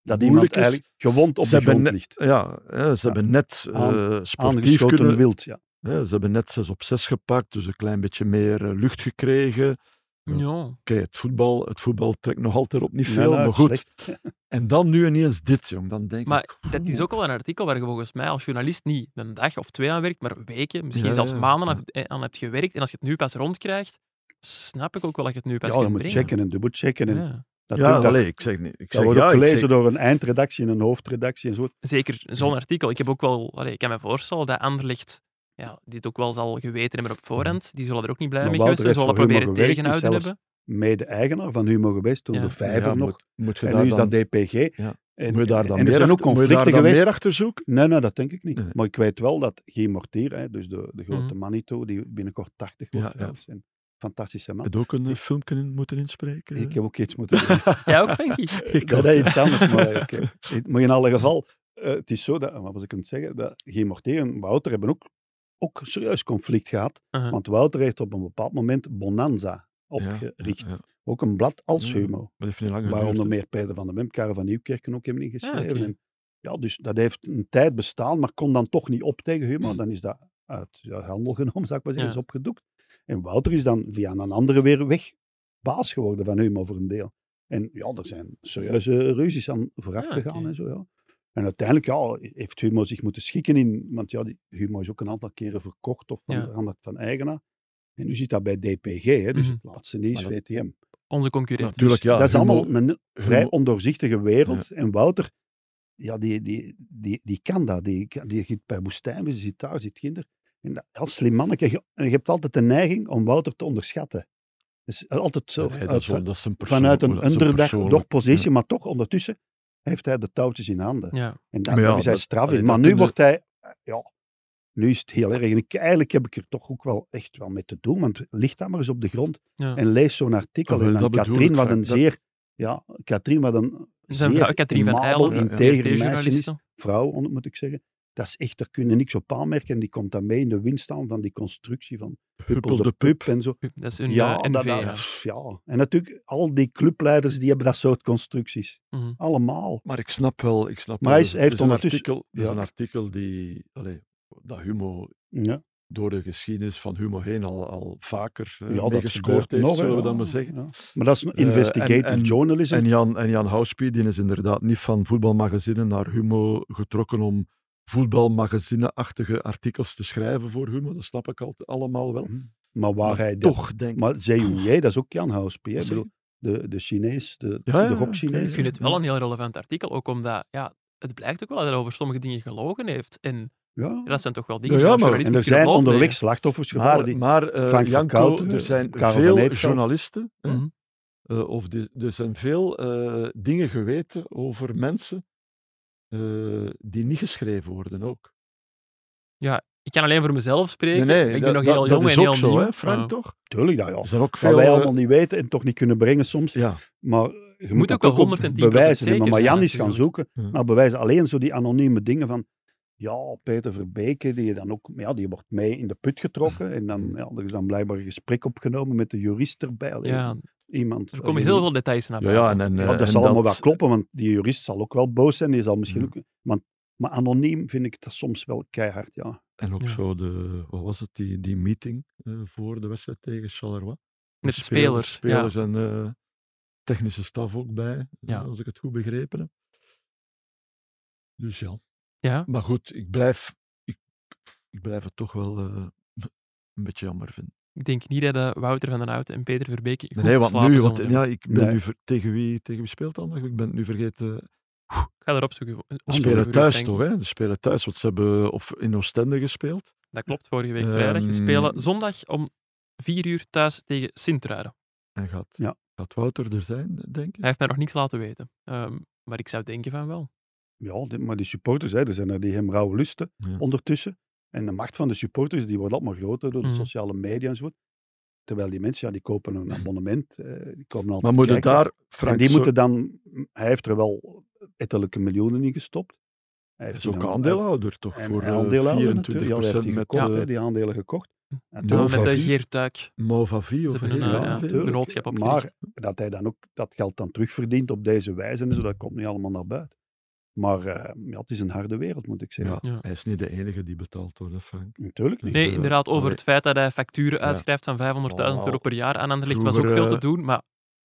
Dat moeilijk is? eigenlijk gewond op Ze de grond net- ligt. Ja, hè, ze hebben net eh, Aan- sportief kunnen... wild, ja. hè, ze hebben net 6 op 6 gepakt, dus een klein beetje meer eh, lucht gekregen. Ja. Ja. Oké, het, voetbal, het voetbal trekt nog altijd op niet veel, nee, maar goed. slecht. En dan nu ineens dit, jong. Dan denk Maar ik... dat is ook al een artikel waar je volgens mij als journalist niet een dag of twee aan werkt, maar weken, misschien Ja, zelfs ja, maanden ja. aan- eh, aan hebt gewerkt. En als je het nu pas rondkrijgt, snap ik ook wel dat je het nu pas Ja, je kunt moet brengen. checken en dubbelchecken. En Ja. natuurlijk, ja, dat, allee, ik zeg niet. Ik dat zeg, wordt ja, ook gelezen zeg- door een eindredactie en een hoofdredactie en zo. Zeker zo'n artikel. Ik heb ook wel, allee, ik kan me voorstellen dat Anderlecht ja, dit ook wel zal geweten hebben op voorhand. Die zullen er ook niet blij Maar mee geweest zijn. Zullen dat voor proberen tegenhouden is hebben. Mede-eigenaar van Humo geweest, toen Ja. de vijver ja, nog. Moet, moet je En nu is dat DPG. Ja. En, moet je daar dan, en er meer, zijn ook daar conflicten dan geweest. meer achter zoeken? Nee, nee, dat denk ik niet. Nee. Maar ik weet wel dat Guy Mortier, hè, dus de, de grote Mhm. Manito, die binnenkort 80 wordt Ja, ja. zelfs, en fantastische man. Heb ook een eh, filmpje in moeten inspreken? Ik heb ook iets moeten doen. Jij ook, Frankie? Ik ook. is iets anders, maar, ik, eh, maar in alle geval, eh, het is zo, dat, wat was ik aan het zeggen, dat Guy Mortier en Wouter hebben ook, ook een serieus conflict gehad. Want Wouter heeft op een bepaald moment Bonanza opgericht. ja, ja. Ook een blad als Humo. Maar dat heeft niet lang Waar geduurd, onder hè. meer Peter van der Mem, Karel van Nieuwkerken ook hebben ingeschreven. Ah, ja, dus dat heeft een tijd bestaan, maar kon dan toch niet op tegen Humo. Dan is dat uit handel genomen, zou ik maar zeggen, is opgedoekt. En Wouter is dan via een andere weer weg baas geworden van Humo voor een deel. En ja, er zijn serieuze ruzies aan vooraf Ah, gegaan en zo, ja. En uiteindelijk ja, heeft Humo zich moeten schikken in, want ja, die, Humo is ook een aantal keren verkocht of Ja. veranderd van eigenaar. En nu zit dat bij DPG, hè, dus Mhm. het laatste dat- VTM. Onze concurrent. Natuurlijk, ja. dat is Humo- allemaal een vrij Humo- ondoorzichtige wereld. En Wouter, ja, die, die, die, die kan dat. Die, die zit bij Woestijn, die zit daar, zit kinder. En dat, als slim manneke, je, en je hebt altijd de neiging om Wouter te onderschatten. Dus altijd zo, Nee, dat, is, wel- dat is een persoon- vanuit een underdog positie, maar toch ondertussen heeft hij de touwtjes in handen. Ja. En daar, ja, daar is hij straf in. Maar nu wordt hij, ja, nu is het heel erg. En ik, eigenlijk heb ik er toch ook wel echt wel mee te doen, want ligt dat maar eens op de grond Ja. en lees zo'n artikel. En dan Katrien, wat een Dat- zeer, ja, Katrien, wat een Zijn zeer vrouw, Katrien van integer meisje is, RT-journaliste. vrouw, moet ik zeggen. Dat is echt, daar kun je niks op aanmerken. En die komt dan mee in de wind staan van die constructie van Huppel de Pup en zo. Dat is een Ja, eh, NV. dat- ja. pff, ja, en natuurlijk, al die clubleiders die hebben dat soort constructies. Mhm. Allemaal. Maar ik snap wel. Ik snap Maar wel, hij is- dat hij is heeft een artikel, dat is ja. een artikel die. Allee, dat Humo Ja, door de geschiedenis van Humo heen al, al vaker eh, ja dat gescoord heeft, nog. zullen we ja, dat maar zeggen. ja. Maar dat is een Eh, investigative en- en- journalism. En Jan, en Jan Houspie, die is inderdaad niet van voetbalmagazine naar Humo getrokken om voetbalmagazine-achtige artikels te schrijven voor Humo. Dat snap ik altijd allemaal wel. maar waar Maar hij dat- toch denk ik... Maar Zhe dat is ook Jan Houspie. hè. Wat Ik zeg bedoel, de, de Chinees, de, Ja, de ja, rock-Chinees. Ik vind het wel een heel relevant artikel, ook omdat ja, het blijkt ook wel dat hij over sommige dingen gelogen heeft. En Ja. dat zijn toch wel dingen Ja, die ja, maar- En er zijn onderweg slachtoffers gevallen. Maar, die, maar eh, Frank van Janko, Kouten, er zijn Karel veel journalisten, hè, Mhm. eh, of er zijn veel eh, dingen geweten over mensen eh, die niet geschreven worden ook. Ik kan alleen voor mezelf spreken. Nee, nee, ik ben dat, nog dat- heel dat jong is en ook heel zo, nieuw. hè, Frank, Ja. toch? Tuurlijk, dat, ja. Er zijn ook Wat veel... wij eh, allemaal niet weten en toch niet kunnen brengen soms. ja, Maar je moet, ook dat wel ook op 110% bewijzen. zeker Maar zijn, Jan is gaan zoeken Ja. naar bewijzen. Alleen zo die anonieme dingen van... Ja, Peter Verbeke, die, je dan ook, ja, die wordt mee in de put getrokken. En dan, ja, er is dan blijkbaar een gesprek opgenomen met de jurist erbij. Ja, Iemand, er komen allee, heel veel details naar buiten. ja, en, en, Ja, eh, dat en zal allemaal wel kloppen, want die jurist zal ook wel boos zijn. Die zal misschien Ja. ook... Maar, maar anoniem vind ik dat soms wel keihard, ja. En ook Ja. zo de, wat was het, die, die meeting eh, voor de wedstrijd tegen Charleroi. Met de spelers. Spelers ja. en eh, technische staf ook bij, Ja. als ik het goed begrepen heb. Dus ja. Ja. Maar goed, ik blijf, ik, ik blijf het toch wel eh, een beetje jammer vinden. Ik denk niet dat eh, Wouter van den Houten en Peter Verbeke goed Nee, nee, want nu, want, ja, ik ben Nee. nu ver- tegen wie, tegen wie speelt dan nog? Ik ben het nu vergeten. Ik ga erop zoeken. Ze spelen thuis toch, hè? Ze spelen thuis, want ze hebben op, in Oostende gespeeld. Dat klopt, vorige week vrijdag. Ze spelen Ehm, zondag om vier uur thuis tegen Sint-Truiden. En gaat, Ja. gaat Wouter er zijn, denk ik? Hij heeft mij nog niks laten weten. Ehm, maar ik zou denken van wel. Ja, maar die supporters, hè, er zijn er die hem rauwe lusten Ja. ondertussen. En de macht van de supporters die wordt altijd maar groter door de Mhm. sociale media en zo. Terwijl die mensen, ja, die kopen een abonnement. eh, die komen altijd Maar moet je kijken. daar, En Frank, die zo- moeten dan, hij heeft er wel ettelijke miljoenen in gestopt. Hij heeft is ook die aandeelhouder toch? En voor eh, aandeelhouder 24% natuurlijk. Ja, hij heeft die met gekocht, eh, die aandelen gekocht. En met de? Geertuik. Movavi of Ze hebben heet een, eh, ja, opgericht. Maar dat hij dan ook dat geld dan terugverdient op deze wijze en zo, dat komt niet allemaal naar buiten. Maar eh, ja, het is een harde wereld, moet ik zeggen. Ja, Ja. hij is niet de enige die betaald wordt, Frank. Natuurlijk niet. Nee, inderdaad, over het feit dat hij facturen uitschrijft van 500.000 Oh, euro per jaar aan Anderlecht was ook veel te eh, doen. Maar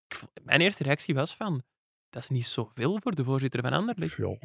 ik mijn eerste reactie was van, dat is niet zoveel voor de voorzitter van Anderlecht. Ja,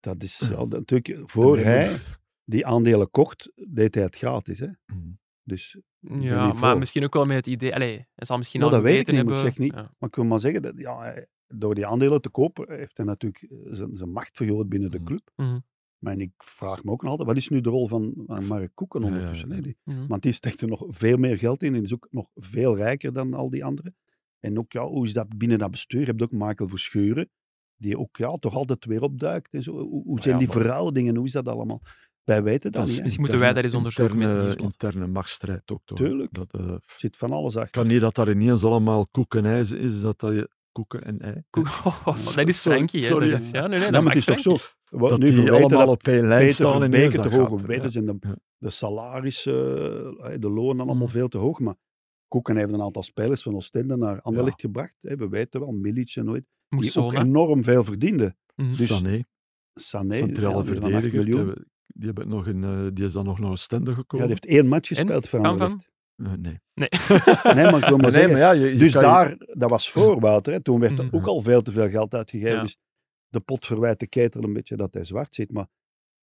dat is ja, dat- natuurlijk, voor Nee, hij die aandelen kocht, deed hij het gratis. Hè? Mm. Dus, Ja, maar misschien ook wel met het idee... Allee, hij zal misschien Ja, al dat weet ik niet, maar hebben... ik zeg niet- Ja. maar ik wil maar zeggen, dat, ja, hij- door die aandelen te kopen, heeft hij natuurlijk eh, zijn, zijn macht vergroot binnen de Mhm. club. Mhm. Maar ik vraag me ook nog altijd, wat is nu de rol van, van Mark Koeken Ja, ja, ondertussen? ja. hè? Die- Mhm. Want die steekt er nog veel meer geld in en is ook nog veel rijker dan al die anderen. En ook, ja, hoe is dat binnen dat bestuur? Je hebt ook Michael Verscheuren, die ook ja, toch altijd weer opduikt. En zo. Hoe, hoe zijn ja, die maar- verhoudingen? Hoe is dat allemaal? Wij weten dat, Dat is niet. Misschien moeten wij dat eens onderzoeken met het interne, machtsstrijd ook toch? Tuurlijk. Dat, eh, Er zit van alles achter. kan niet dat daar ineens allemaal koek en ei is, dat dat je koeken en ei. Koek- Oh, dat is Sorry, Frankie, hè. sorry, Dat is, ja, nee, nee, Ja, dat maar het is toch zo. Wat dat nu die allemaal dat op één lijn staan en ineens te hoge ja. en de, Ja. de salarissen, eh, de lonen allemaal Mm. veel te hoog. Maar Koeken heeft een aantal spelers van Oostende naar Anderlecht gebracht. Hè. We weten wel, Milic en nooit. Die ook enorm veel verdienden. Mhm. Dus- Sané, Sané, centrale ja, verdediger, die, hebben- nog in, eh, die is dan nog naar Oostende Ja, gekomen. die heeft één match gespeeld van? Anderlecht. Eh, nee. Nee. Nee, maar ik wil maar Nee, zeggen, maar ja, je, je dus je- daar, dat was voor Wouter, hè. toen werd er Mhm. ook al veel te veel geld uitgegeven. Ja. Dus de pot verwijt de ketel een beetje dat hij zwart zit. Maar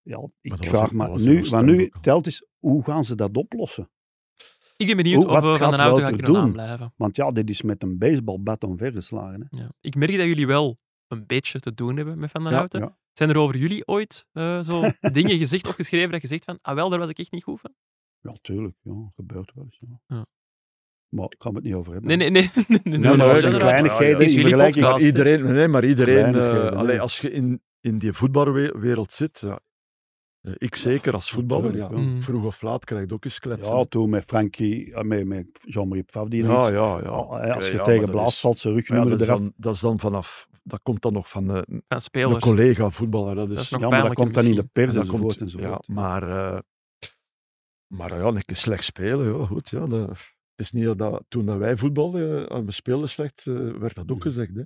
ja, ik vraag me nu, wat Oostende nu telt is, hoe gaan ze dat oplossen? Ik ben benieuwd Hoe- of we van gaat de auto gaan kunnen aanblijven. Want ja, dit is met een baseballbat omvergeslagen. Hè. Ja. Ik merk dat jullie wel een beetje te doen hebben met Van den Ja, Houten. ja. Zijn er over jullie ooit eh, zo dingen gezegd of geschreven dat je zegt van, ah wel, daar was ik echt niet goed van? Ja, tuurlijk. Ja, gebeurt wel eens. Ja. Ja. Maar ik ga het niet over hebben. Nee, nee, nee. nee, nee, maar nee, kleinigheden in vergelijking-. Maar iedereen, nee, maar iedereen, eh, allee, nee. als je in, in die voetbalwereld zit, ja, eh, ik zeker als voetballer, ja, natuurlijk, ja. Mm. vroeg of laat krijg je ook eens kletsen. Ja, toen met Frankie, eh, met, met Jean-Marie Pfaff, die ja, ja, ja. hè, als je Ja, tegen is- valt zijn ja, rugnummer dat, is dan, dat is dan vanaf, dat komt dan nog van eh, een spelers. collega voetballer. Dat is, Dat is nog Ja, maar dat komt dan in de pers dat enzovoort. Ja, maar, eh, maar ja, een keer slecht spelen, ja, goed. Ja, dat, het is niet dat toen dat wij voetbalden, en we speelden slecht, eh, werd dat ook gezegd. Hè.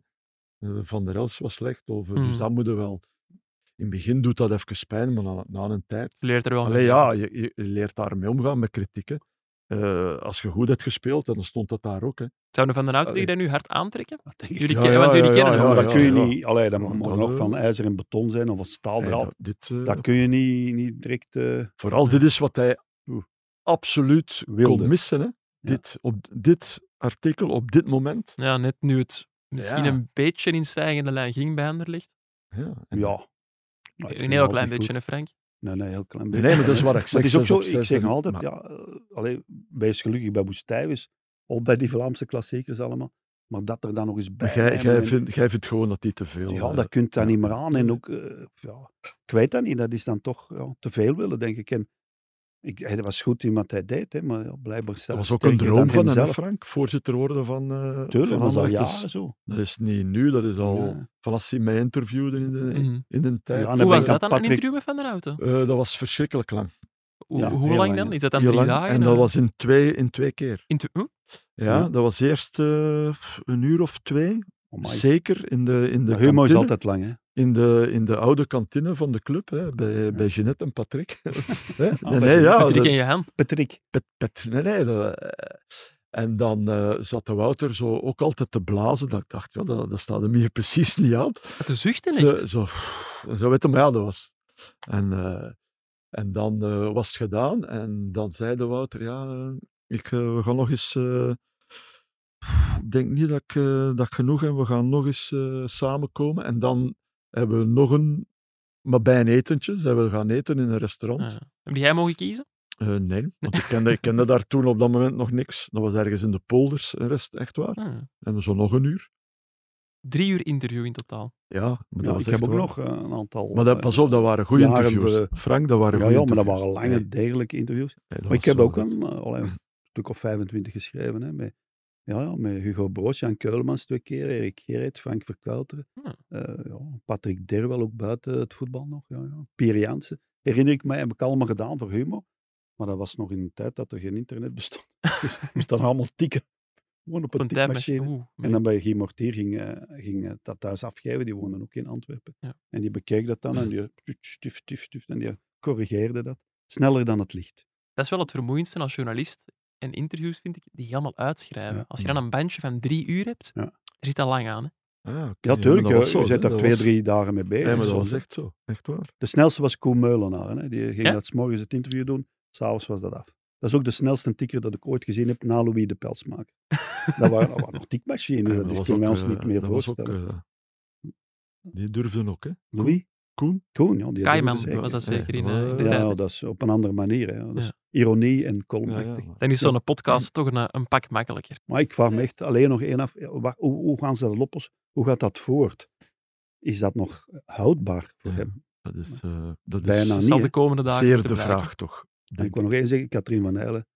Eh, Van der Els was slecht, of, eh, dus dat moet je wel... In het begin doet dat even pijn, maar na, na een tijd... Je leert er wel Allee, mee. ja, je, leert daarmee omgaan met kritiek. hè. Eh, als je goed hebt gespeeld, dan stond dat daar ook. Hè. Zouden Van den Houten dat nu hard aantrekken? Ik. Jullie Ja, kennen, ja, want jullie ja, kennen ja, hem. dat kun je niet, allee, dat mag nog eh, van ijzer en beton zijn of van staaldraad. dat, dit, eh, dat kun je niet, niet direct... eh, Vooral dit is wat hij. Absoluut Wilde. kon missen. Hè. Dit, op, dit artikel, op dit moment. Ja, net nu het misschien Ja. een beetje in stijgende lijn ging bij Anderlecht. Ja, ja. Een heel klein beetje, hè, Frank? Nee, nee, heel klein beetje. nee, maar dat is wat ik zeg. het is ook zo, ik zeg altijd, maar- ja, eh, allee, wees gelukkig bij Boestijwis, of bij die Vlaamse klassiekers allemaal, maar dat er dan nog eens bij... Maar jij, jij, en- vindt, jij vindt gewoon dat die te veel... ja, eh, dat kunt dan ja, niet meer aan en ook, eh, ja, ik weet dat niet, dat is dan toch ja, te veel willen, denk ik. En ik, hij was goed in wat hij deed, hè, maar ja, blijkbaar Dat zelf was ook een droom van hem. Frank. Voorzitter worden van, eh Tuurlijk, van dat is al jaren zo. Dat is niet nu, dat is al Ja. vanaf hij mij interviewde in de, Mhm. in de tijd. Ja, Hoe was dat dan, een Patrick- interview met Van den Houten? Eh, dat was verschrikkelijk lang. Hoe, Ja, hoe heel lang lang, dan? Is dat dan Heel drie lang. dagen? En dat was in twee, in twee keer. In tw- huh? Ja, Ja. dat was eerst eh, een uur of twee. Zeker in de, in de humor is altijd lang, hè. in de, in de oude kantine van de club, hè, bij, bij Jeanette en Patrick. Hè? Ah, nee, ja, Patrick en Johan. Patrick. pet, pet, nee, nee, dat, en dan eh, zat de Wouter zo ook altijd te blazen, dat ik dacht, ja, dat, dat staat hem hier precies niet aan. De zuchten Zo, echt. zo, zo weet je, maar ja, dat was... En, eh, en dan eh, was het gedaan en dan zei de Wouter, ja, ik, we gaan nog eens... eh, ik denk niet dat ik, eh, dat ik genoeg heb, we gaan nog eens eh, samenkomen. En dan hebben we nog een... Maar bij een etentje, zijn we gaan eten in een restaurant. Ja. Heb jij mogen kiezen? Eh, nee, want ik kende, ik kende daar toen op dat moment nog niks. Dat was ergens in de polders, een rest, echt waar. Ah. En zo nog een uur. Drie uur interview in totaal. Ja, maar dat Ja, was ik heb ook nog eh, een aantal... Maar dat, eh, pas op, dat waren goede interviews. Frank, dat waren Ja, goede ja, maar dat waren lange, degelijke interviews. nee, Maar ik heb ook eh, een stuk of 25 geschreven, hè, met Ja, ja, met Hugo Broos, Jan Keulemans twee keer, Erik Gerrit, Frank Verkouteren. Ja. Eh, ja, Patrick Derwel ook buiten het voetbal nog. Ja, ja. Pierre Jansen. Herinner ik mij, heb ik allemaal gedaan voor humor. Maar dat was nog in een tijd dat er geen internet bestond. Dus ik moest dan allemaal tikken. Gewoon op een tikmachine. En dan bij Guy Mortier ging, eh, ging eh, dat thuis afgeven. Die woonde ook in Antwerpen. Ja. En die bekeek dat dan en die stift, stift, stift, en die corrigeerde dat. Sneller dan het licht. Dat is wel het vermoeiendste als journalist en interviews, vind ik, die helemaal uitschrijven. Ja. Als je dan een bandje van drie uur hebt, Ja. er zit al lang aan. Hè? Ah, oké. Ja, tuurlijk. dat was je zit daar Dat twee, was- drie dagen mee bezig. Ja, maar dat Zo. was echt zo. Echt waar. De snelste was Koen Meulenaar. Hè. Die ging Ja? dat 's morgens het interview doen, s'avonds was dat af. Dat is ook de snelste tikker dat ik ooit gezien heb na Louis de Pelsmaker. dat, waren, dat waren nog tikmachines, Ja, dat, was kunnen wij ook, ons niet eh, meer dat was ook, voorstellen. eh, die durfden ook, hè. Louis? Koen? Koen, ja. Die Kaiman zeker. was dat zeker in, eh, in de ja, tijd. Ja, dat is op een andere manier. Hè. Dat is Ja. ironie en kolmachtig. ja. Dan is zo'n podcast toch een, een pak makkelijker. Maar ik vraag me echt alleen nog één af. wa- Hoe, hoe gaan ze dat oplossen? Hoe gaat dat voort? Is dat nog houdbaar voor Ja. hem? Dat is, eh, dat Bijna is Dat niet, zal de komende dagen zeer de vraag, toch. En denk ik wil nog één zeggen, Katrien van Eylen,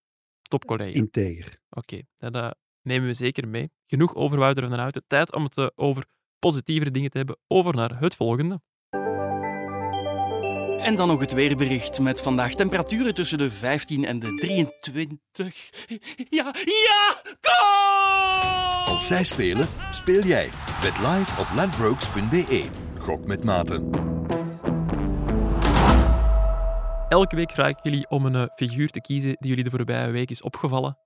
Topcollega. integer. Oké, dat eh, nemen we zeker mee. Genoeg over Wouter van den Houten. Tijd om het eh, over positievere dingen te hebben. Over naar het volgende. En dan nog het weerbericht met vandaag temperaturen tussen de 15 en de 23. Ja, ja, goal! Als zij spelen, speel jij. Bet live op ladbrokes.be. Gok met maten. Elke week vraag ik jullie om een eh, figuur te kiezen die jullie de voorbije week is opgevallen.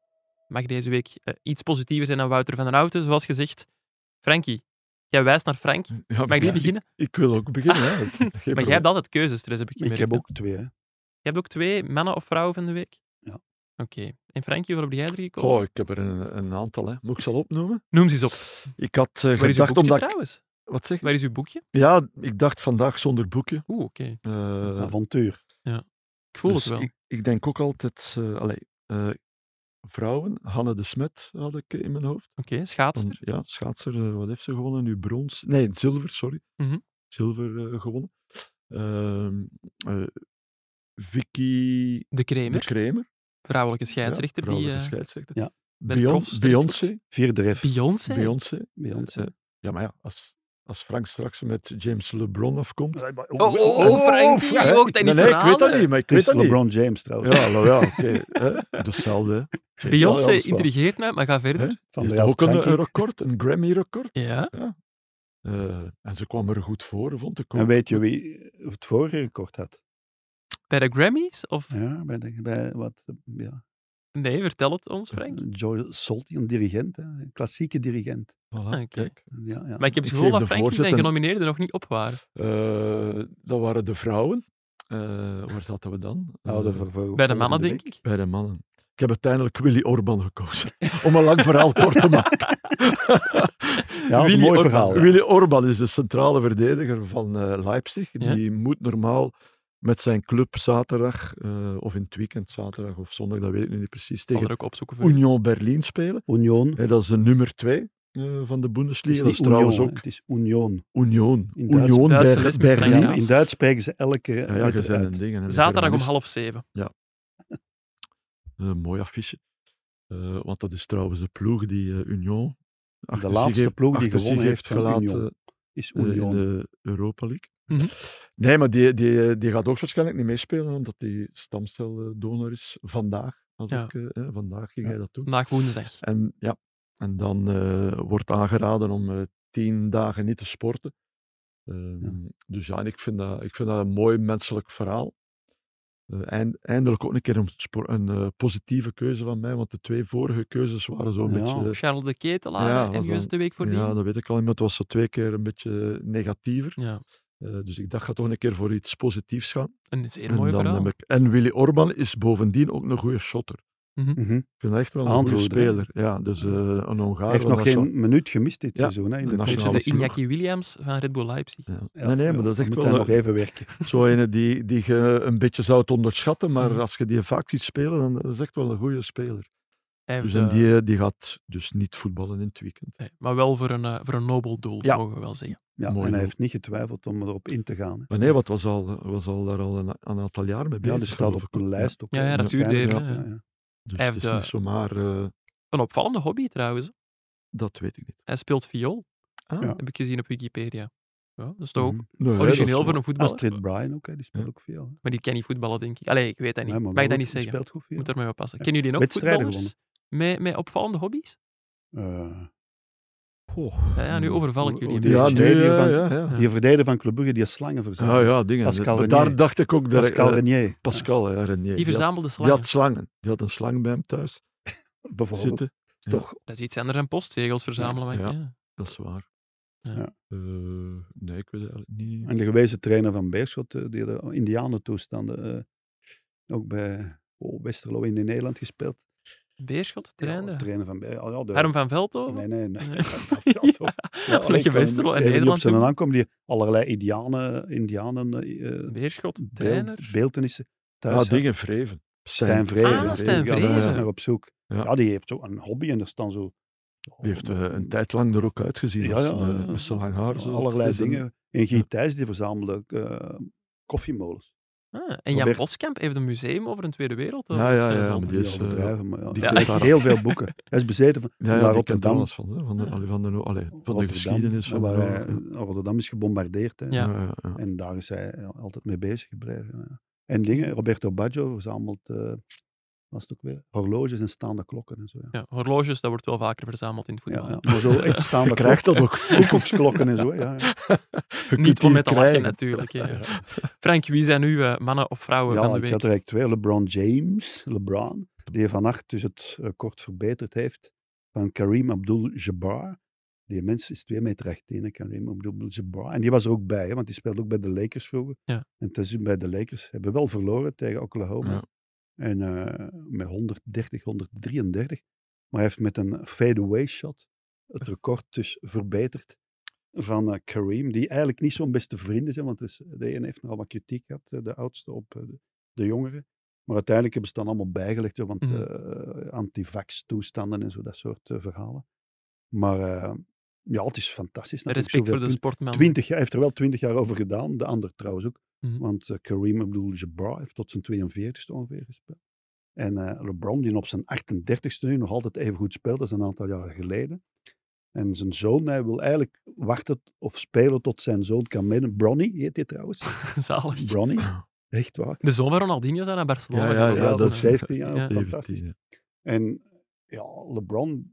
Mag deze week eh, iets positiever zijn dan Wouter van den Houten, zoals gezegd. Frankie, jij wijst naar Frank. Ja, Mag ik ja, beginnen? Ik wil ook beginnen. Hè. Geen Maar jij hebt altijd keuzestress, heb ik Ik heb ook twee. Hè. Je hebt ook twee mannen of vrouwen van de week? Ja. Oké. En Frankie, waar heb jij er gekozen? Goh, ik heb er een, een aantal. Hè. Moet ik ze al opnoemen? Noem ze eens op. Ik had eh, Waar is uw gedacht boekje omdat ik... trouwens? Wat zeg je? Waar is uw boekje? Ja, ik dacht vandaag zonder boekje. Oeh, oké. Eh, is een avontuur. Ik voel dus het wel. Ik, ik denk ook altijd... eh allee, eh, vrouwen, Hanne de Smet had ik in mijn hoofd. Oké, Van- schaatster. ja, schaatser, eh, wat heeft ze gewonnen? Nu brons. Nee, zilver, sorry. Mhm. Zilver eh, gewonnen. Ehm, eh, Vicky De de Kramer, Kramer. vrouwelijke ja, scheidsrechter. die vrouwelijke eh, scheidsrechter. Ja. bij de Beyon- profs terechtkomt. Beyoncé. Vierde ref. Beyoncé? Beyoncé. Beyoncé. Ja, maar ja, als, als Frank straks met James LeBron afkomt... Oh, oh, oh, je mag dat niet nee, nee, ik weet dat niet, maar ik weet dat niet. LeBron James trouwens. Ja, nou ja, oké. Hetzelfde, Beyoncé intrigeert mij, maar ga verder. Van is ook een, record, een Grammy-record. Ja. Eh, en ze kwam er goed voor, vond ik ook. En weet je wie het vorige record had? Bij de Grammys? Of... Ja, bij, de, bij wat, ja. Nee, vertel het ons, Frank. Joel Solti, een dirigent, hè. een klassieke dirigent. Voilà, oké. kijk. Ja, ja. Maar ik heb het gevoel dat de Frankie zijn genomineerden nog niet op waren. Eh, dat waren de vrouwen. Eh, waar zaten we dan? Eh, Bij de mannen, denk ik. bij de mannen. Ik heb uiteindelijk Willy Orban gekozen. Om een lang verhaal kort te maken. Ja, dat is een mooi Orban. verhaal. ja. Willy Orban is de centrale verdediger van eh, Leipzig. Ja. Die moet normaal met zijn club zaterdag, eh, of in het weekend, zaterdag of zondag, dat weet ik niet precies, tegen. Union Berlin spelen. Union. Dat is de nummer twee eh, van de Bundesliga. Dat is trouwens Union, ook het is Union. Union. In Duits- Union. Ja, in Duits spreken ze elke Ja, ja, je letter zijn uit. een ding. hè, een Zaterdag om half zeven. Een mooi affiche. Eh, want dat is trouwens de ploeg die eh, Union achter zich laatste heeft- ploeg die gewonnen heeft gelaten Union. Is eh, in Union. de Europa League. Mhm. Nee, maar die, die, die gaat ook waarschijnlijk niet meespelen, omdat die stamceldonor is vandaag. Als Ja. ik, eh, eh, vandaag ging Ja. hij dat doen. Vandaag woensdag. En, ja, en dan eh, wordt aangeraden om eh, tien dagen niet te sporten. Ehm, Ja. Dus ja, en ik vind, dat, ik vind dat een mooi menselijk verhaal. Eh, eind- eindelijk ook een keer een, een eh, positieve keuze van mij, want de twee vorige keuzes waren zo'n Ja. beetje... Charles de Ketelaar Ja, en dan- de week voordien? ja, dat weet ik al, maar het was zo twee keer een beetje negatiever. Ja, Eh, dus ik dacht, ga toch een keer voor iets positiefs gaan. een zeer En, mooi dan verhaal. ik, en Willy Orban is bovendien ook een goede shotter. Mhm. Ik vind dat echt wel een goede Aanvoerder, hè? speler. Ja, dus eh, een Hongaar. Hij heeft nog geen minuut gemist dit Ja, seizoen. Hè, in de de de. Iñaki Williams van Red Bull Leipzig. Ja. Ja, nee, nee, ja, maar dat is echt wel een- nog even werken. zo ene die, die je een beetje zou onderschatten, maar Mhm. als je die vaak ziet spelen, dan is het echt wel een goede speler. Dus en eh, die, die gaat dus niet voetballen in het weekend. nee, maar wel voor een, eh, voor een nobel doel, Ja. mogen we wel zeggen. Ja, Mooi en hij doel. heeft niet getwijfeld om erop in te gaan. Hè. Maar nee, wat was al, was al daar al een, een aantal jaar mee Ja, bezig. die staat op een lijst. Ook, Ja, ja, dat duurde even, Ja, ja. Dus Hij het is eh, niet zomaar... eh, Een opvallende hobby trouwens. Dat weet ik niet. Hij speelt viool, Ah, Ja. heb ik gezien op Wikipedia. Ja, dat is toch ook Mhm. nee, dat origineel voor wel- een voetballer. Astrid Bryan ook, hè, die speelt Ja. ook veel. hè. Maar die kan niet voetballen, denk ik. Allee, ik weet dat niet. Nee, maar Mag ik dat niet zeggen? speelt goed veel. Moet er mee oppassen. Kennen jullie nog voetballers met, met opvallende hobby's? Eh, Ja, ja, nu overval ik jullie. die Ja, verdediger van- ja, ja. die verdediger van Club Brugge, die slangen verzamelt. Ja, ja, dingen. Pascal Renier. daar dacht ik ook dat Pascal Renier. Pascal, ja, Renier. Die verzamelde Die slangen. had slangen. Die had een slang bij hem thuis bijvoorbeeld. zitten. Ja. Toch Dat is iets anders dan postzegels verzamelen. Ja. ja. Dat is waar. Eh, nee, ik weet het eigenlijk niet. En de gewezen trainer van Beerschot, eh, die de Indianentoestanden eh, ook bij oh, Westerlo in Nederland gespeeld. Beerschot, trainer. Ja, trainer van Beer- ja, de- Harm van Veldhoven? Nee, nee, nee. Zo. Ja, je Westerlo en Nederland op zijn doen. aankomen die allerlei Indianen, Indianen eh, Beerschot, beeld, trainer. beeldenissen thuis Ah, had. dingen Vreven. Stijn Vreven. Ah, Stijn Ja, daar was Vreven. ik naar op zoek. Ja. Ja. die heeft zo een hobby en er staan zo... Die heeft eh, een tijd lang er ook uitgezien. Ja, als ja, ja. met zijn lang haar. Zo. allerlei dingen. En Guy Thijs, die verzamelde eh, koffiemolens. Ah, en Jan Robert- Boskamp heeft een museum over een Tweede Wereldoorlog. Ja, ja, ja, maar die is, Niet eh, maar ja, die die heeft heel veel boeken. Hij is bezeten van, Ja, die Rotterdam. alles van. Hè? Van, de, allee, van, de, allee, van de Rotterdam, geschiedenis. Van waar de, hij- Rotterdam is gebombardeerd. Hè. Ja. ja, ja, ja. En daar is hij altijd mee bezig gebleven. ja. En dingen, Roberto Baggio verzamelt, eh was het ook weer, horloges en staande klokken en zo. Ja. Ja, horloges, dat wordt wel vaker verzameld in het Ja, voetbal. ja. Maar zo echt staande Je krijgt dat ook. koekoeksklokken en zo. Ja, ja. Niet om die met te lachen, natuurlijk. hè, ja. Frank, wie zijn uw eh, mannen of vrouwen ja van de ik week? had er eigenlijk twee. LeBron James, LeBron, die vannacht dus het record verbeterd heeft van Kareem Abdul-Jabbar. Die mens is 2 meter 18, hè, Kareem Abdul-Jabbar. En die was er ook bij, hè, want die speelde ook bij de Lakers vroeger. Ja. En is bij de Lakers hebben wel verloren tegen Oklahoma. En eh, met 130, 133. Maar hij heeft met een fadeaway shot het record dus verbeterd van eh, Kareem, die eigenlijk niet zo'n beste vrienden zijn, want dus, de ene heeft nogal wat kritiek gehad, eh, de oudste op eh, de, de jongere. Maar uiteindelijk hebben ze het dan allemaal bijgelegd, hè, want eh, antivax toestanden en zo, dat soort eh, verhalen. Maar eh, ja, het is fantastisch. Respect voor de sportman. 20 jaar, hij heeft er wel 20 jaar over gedaan, de ander trouwens ook. Mhm. Want eh, Kareem Abdul-Jabbar heeft tot zijn 42ste ongeveer gespeeld. En eh, LeBron, die op zijn 38ste nu nog altijd even goed speelt, dat is een aantal jaren geleden. En zijn zoon, hij wil eigenlijk wachten of spelen tot zijn zoon kan meedoen. Bronny heet hij trouwens. Zalig. Bronny, echt waar. De zoon van Ronaldinho zijn naar Barcelona Ja, ja, ja, Ja, dat is- 17 jaar, Ja. fantastisch. 17, ja. En ja, LeBron,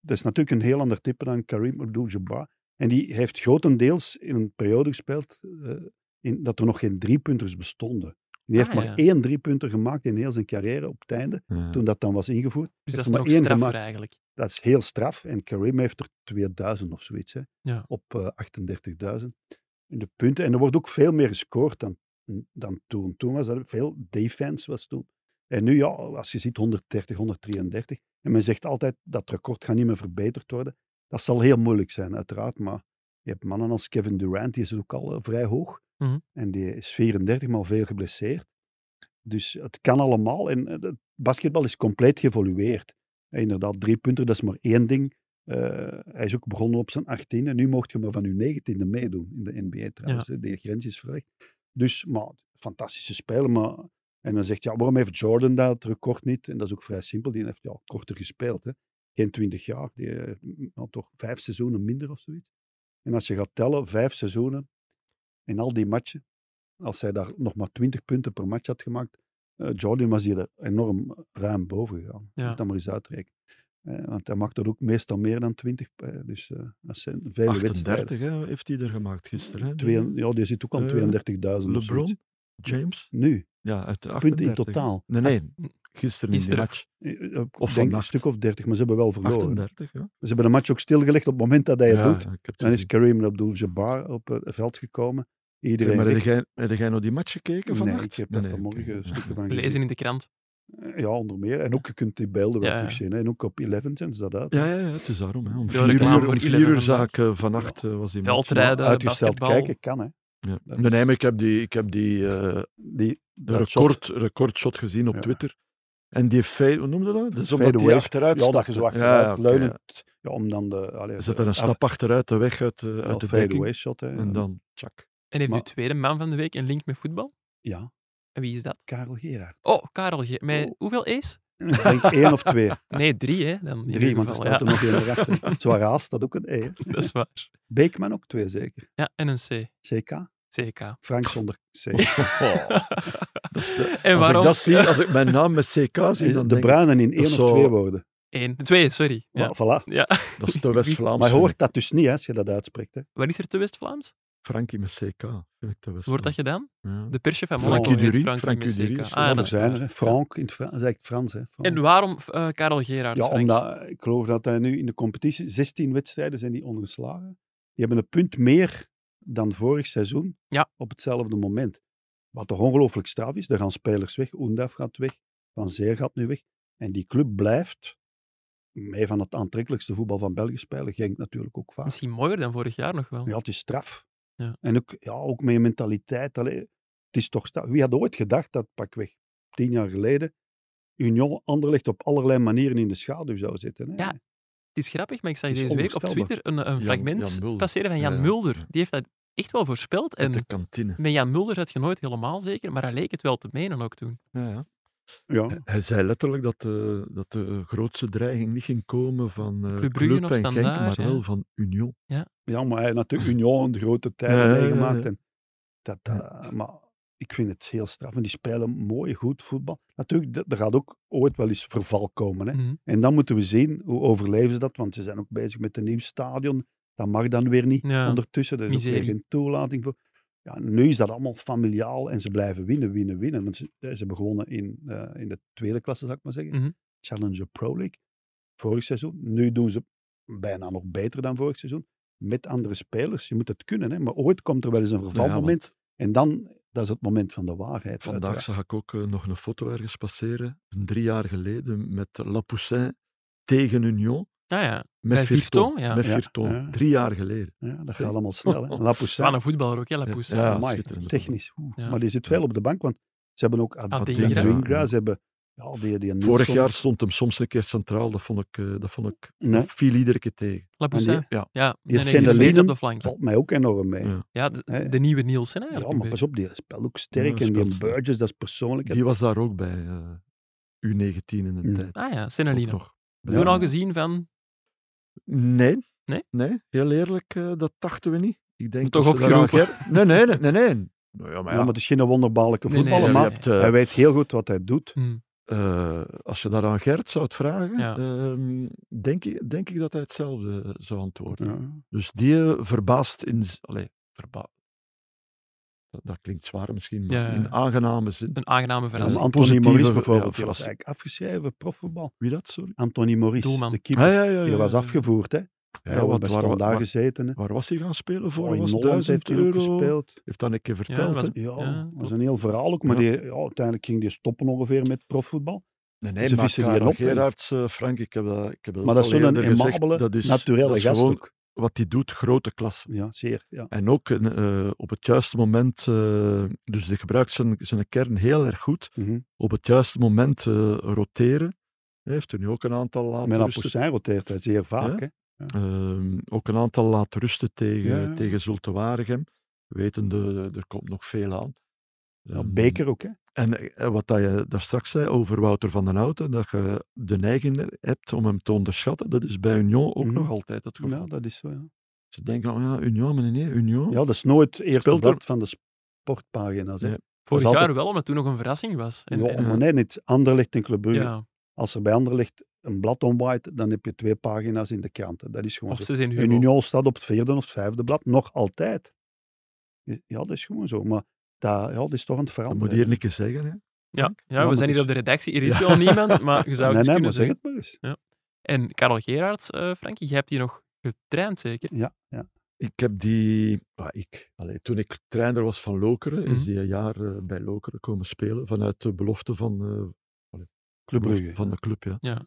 dat is natuurlijk een heel ander type dan Kareem Abdul-Jabbar. En die heeft grotendeels in een periode gespeeld eh, in, dat er nog geen driepunters bestonden. Die heeft Ah, maar ja. één driepunter gemaakt in heel zijn carrière op het einde, Ja. toen dat dan was ingevoerd. Dus Heeft dat is maar nog één straffer gemaakt. eigenlijk. Dat is heel straf. En Kareem heeft er 2000 of zoiets, hè, Ja. op eh 38.000 in de punten. En er wordt ook veel meer gescoord dan, dan toen. Toen was er veel defense was toen. En nu, ja, als je ziet 130, 133. En men zegt altijd dat record gaat niet meer verbeterd worden. Dat zal heel moeilijk zijn, uiteraard. Maar je hebt mannen als Kevin Durant, die is ook al eh, vrij hoog. Mhm. En die is 34 maal veel geblesseerd. Dus het kan allemaal. En eh, het basketbal is compleet geëvolueerd. En inderdaad, drie punten, dat is maar één ding. Eh, hij is ook begonnen op zijn 18e. Nu mocht je maar van je 19e meedoen in de NBA trouwens. De grens is verlegd. Dus, maar, fantastische speler. Maar, en dan zegt ja, waarom heeft Jordan dat record niet? En dat is ook vrij simpel. Die heeft ja, korter gespeeld. Hè. Geen 20 jaar. Die, eh, nou, toch vijf seizoenen minder of zoiets. En als je gaat tellen, vijf seizoenen in al die matchen. Als hij daar nog maar 20 punten per match had gemaakt. eh, Jordan was hier er enorm ruim boven gegaan. Ja. Moet dat maar eens uitrekenen. Eh, want hij maakt er ook meestal meer dan 20. eh, dus eh, dat zijn vele wedstrijden. 38 hè, heeft hij er gemaakt gisteren. Hè? Twee, ja, die zit ook aan Eh, 32.000 of zoiets. LeBron, James. Nu, Ja, uit de punten in 38. totaal. Nee, nee. Gisteren in Gisteren. match. Eh, eh, Of denk een stuk of 30, maar ze hebben wel verloren. 38, ja. Ze hebben de match ook stilgelegd op het moment dat hij het ja, doet. Dan is. Kareem Abdul-Jabbar op het veld gekomen. Zeg, Iedereen maar heb jij, heb jij nog die match gekeken Nee, vannacht? ik heb Nee, nee, vanmorgen stukken van Lezen in de krant. Eh, Ja, onder meer. En ook je kunt die beelden wel Ja, terugzien. hè. En ook op 11 zijn ze dat uit. Ja, ja, ja, het is daarom. Hè. Om Veel vier reclame uur, voor om vier 11 uur eh, vannacht was die match. Veldrijden, Uitgesteld basketbal. kijken kan, hè. Ja. Nee, nee, maar ik heb die, ik heb die eh, Die, de dat shot. record, recordshot gezien op Ja. Twitter. En die fade, hoe noemde dat? Dus omdat Fadeaway. die achteruit Ja, dat je zo achteruit ja, leunend. ja. Ja, om dan de... Allee, Er zit er een stap achteruit, de weg uit, de- uit de dekking. shot, hè. En dan, tjak. En heeft Maar- uw tweede man van de week een link met voetbal? Ja, En wie is dat? Karel Gerard. Oh, Karel G. Met Oh. hoeveel? Ik denk één of twee. Nee, drie, hè? Dan Drie, want er staat er nog één erachter. Zwaar haast, dat ook een E. hè. Dat is waar. Beekman ook twee zeker. Ja, en een C. CK. CK. Frank zonder C. Dat is de- En als waarom? ik dat zie, als ik mijn naam met CK zie, dan de Bruinen in één of twee woorden. Eén. Twee, sorry. Ja. Maar voilà. ja. dat is te West-Vlaams. Maar je hoort dat dus niet hè, als je dat uitspreekt. Hè. Wat is er te West-Vlaams? Frankie met CK, vind ik te. Wordt dat gedaan? Ja. De persje van Frankie Monaco Frankie Frankie met Dury CK. is er Ah, ja, dat zijn er. Frank, in het Frans, dat is echt Frans. Hè. Frank. En waarom eh Karel Gerards, Ja, Frank? omdat ik geloof dat hij nu in de competitie 16 wedstrijden zijn die ongeslagen. Die hebben een punt meer dan vorig seizoen Ja. op hetzelfde moment. Wat toch ongelooflijk straf is. Er gaan spelers weg. Oendaf gaat weg. Van Zeer gaat nu weg. En die club blijft mee van het aantrekkelijkste voetbal van België spelen. Genk natuurlijk ook vaak. Misschien mooier dan vorig jaar nog wel. Ja, het is straf. Ja. En ook, ja, ook met je mentaliteit. Allee, het is toch straf. Wie had ooit gedacht dat pakweg tien jaar geleden Union Anderlecht op allerlei manieren in de schaduw zou zitten. Hè? Ja, Het is grappig, maar ik zag deze week op. Twitter een, een Jan- fragment Jan passeren van Jan Ja, ja. Mulder. Die heeft dat echt wel voorspeld. En Met de kantine. met Jan Mulder zat je nooit helemaal zeker, maar hij leek het wel te menen ook toen. Ja, ja. Ja. Hij zei letterlijk dat de, dat de grootste dreiging niet ging komen van eh Club Club of en Genk, Standaard, maar ja. wel van Union. ja, maar hij heeft natuurlijk Union de grote tijden Ja, ja, ja, meegemaakt. ja. En dat, eh, maar ik vind het heel straf. En die spelen mooi, goed voetbal. Natuurlijk, er gaat ook ooit wel eens verval komen. Hè? Mhm. En dan moeten we zien hoe overleven ze dat. Want ze zijn ook bezig met een nieuw stadion. Dat mag dan weer niet Ja, ondertussen. Er is ook weer geen toelating voor. Ja, nu is dat allemaal familiaal en ze blijven winnen, winnen, winnen. Want ze, eh, ze hebben gewonnen in, eh, in de tweede klasse, zou ik maar zeggen. Mhm. Challenger Pro League. Vorig seizoen. Nu doen ze bijna nog beter dan vorig seizoen. Met andere spelers. Je moet het kunnen. Hè? Maar ooit komt er wel eens een ja, vervalmoment. want en dan, dat is het moment van de waarheid. vandaag uiteraard. zag ik ook eh, nog een foto ergens passeren, drie jaar geleden, met Lapoussin tegen Union. Ah ja, Met Bij Virton. Ja. Met Ja, Virton. ja. Drie jaar geleden. Ja, dat gaat allemaal snel. Hè? La Poussin. Van een voetballer ook, Lapoussin. Ja, Amai, schitterend. technisch. Oeh. Ja. Maar die zit veel op de bank, want ze hebben ook Ad- Adingra. Adingra, Ze hebben ja, die, die Vorig jaar stond hem soms een keer centraal, dat vond ik, eh, dat vond ik Nee. viel iedere keer tegen. Lapoussin. En die- ja. Ja, die nee, nee, op de flank. valt mij ook enorm mee. Ja. Ja, de, nieuwe Nielsen Ja, eigenlijk. maar een pas op, die speelt ook sterk. Ja, en die. Burgess, dat is persoonlijk. Die was daar ook bij, eh, U19 in de Mm. tijd. Ah ja, nog. Toen Ja. al gezien van... Nee. Nee? heel eerlijk, eh, dat dachten we niet. Ik denk Toch dat ze ook daaraan geroepen. ger- Nee, nee, nee, nee. nee. Nou ja, maar Ja, ja, maar het is geen wonderbaarlijke Nee, nee, voetballer, ja, maar hebt, eh, hij weet heel goed wat hij doet. hm, eh, als je dat aan Gert zou vragen, Ja. ehm, denk, ik, denk ik dat hij hetzelfde zou antwoorden. Ja. Dus die eh, verbaast in... Allee, verba dat, dat klinkt zwaar misschien, maar Ja, ja. in aangename zin. een aangename Ja, verrassing. maar Anthony Maurice ja, bijvoorbeeld, die was verrassing. eigenlijk afgeschreven profvoetbal. Wie dat, sorry? Anthony Maurice, Doelman. de keeper. Ah, ja, ja, ja, Die was ja. afgevoerd, hè. Ja, Ja, wat, bij waar, gezeten, hè. waar was hij gaan spelen voor? Oh, in was Holland 1000 heeft hij ook euro? gespeeld. Heeft dat een keer verteld? Ja, Ja, dat was een heel verhaal ook. Maar Ja. die, ja, uiteindelijk ging die stoppen ongeveer met profvoetbal. Nee, nee, Ze maar Karel. Gerards, eh, Frank, ik heb dat, ik heb dat Maar dat is al zo'n eerder gezegd, aimabele, dat is, naturele dat gast gewoon ook. wat hij doet, grote klasse. Ja, zeer. Ja. En ook eh, op het juiste moment, eh, dus hij gebruikt zijn, zijn kern heel erg goed. Mhm. Op het juiste moment eh, roteren. Hij heeft er nu ook een aantal laten Met. Poussin roteert hij zeer vaak. Ja. Ehm, ook een aantal laten rusten tegen, Ja, ja. tegen Zulte Waregem. Wetende, er komt nog veel aan. Ja, Ehm, Beker ook, hè. En eh, wat dat je daar straks zei over Wouter van den Houten, dat je de neiging hebt om hem te onderschatten, dat is bij Union ook Mhm. nog altijd het geval. Ja, dat is zo, ja. Ze denken, oh ja, Union, maar nee, Union. Ja, dat is nooit het eerste er- blad van de sportpagina's. Hè. Nee. Vorig jaar wel, omdat toen nog een verrassing was. En, ja, en- maar nee, niet. Anderlecht en Club Brugge. ja, Als er bij Anderlecht een blad omwaait, dan heb je twee pagina's in de kranten. Dat is gewoon of zo. ze zijn En Hugo. Union staat op het vierde of het vijfde blad, nog altijd. Ja, dat is gewoon zo. Maar dat, ja, dat is toch aan het Dat moet veranderen. hier een keer zeggen. Hè. Ja, Ja, ja, we zijn hier is- op de redactie. Er is wel niemand, maar je zou nee, het nee, kunnen maar zeg zeggen. het maar eens. En Karel Gerards, eh Frankie, jij hebt die nog getraind zeker? Ja, ja. Ik heb die, ah, ik, allee, toen ik trainer was van Lokeren, is Mhm. die een jaar eh, bij Lokeren komen spelen vanuit de belofte van, eh, Club Brugge. van de club. Ja.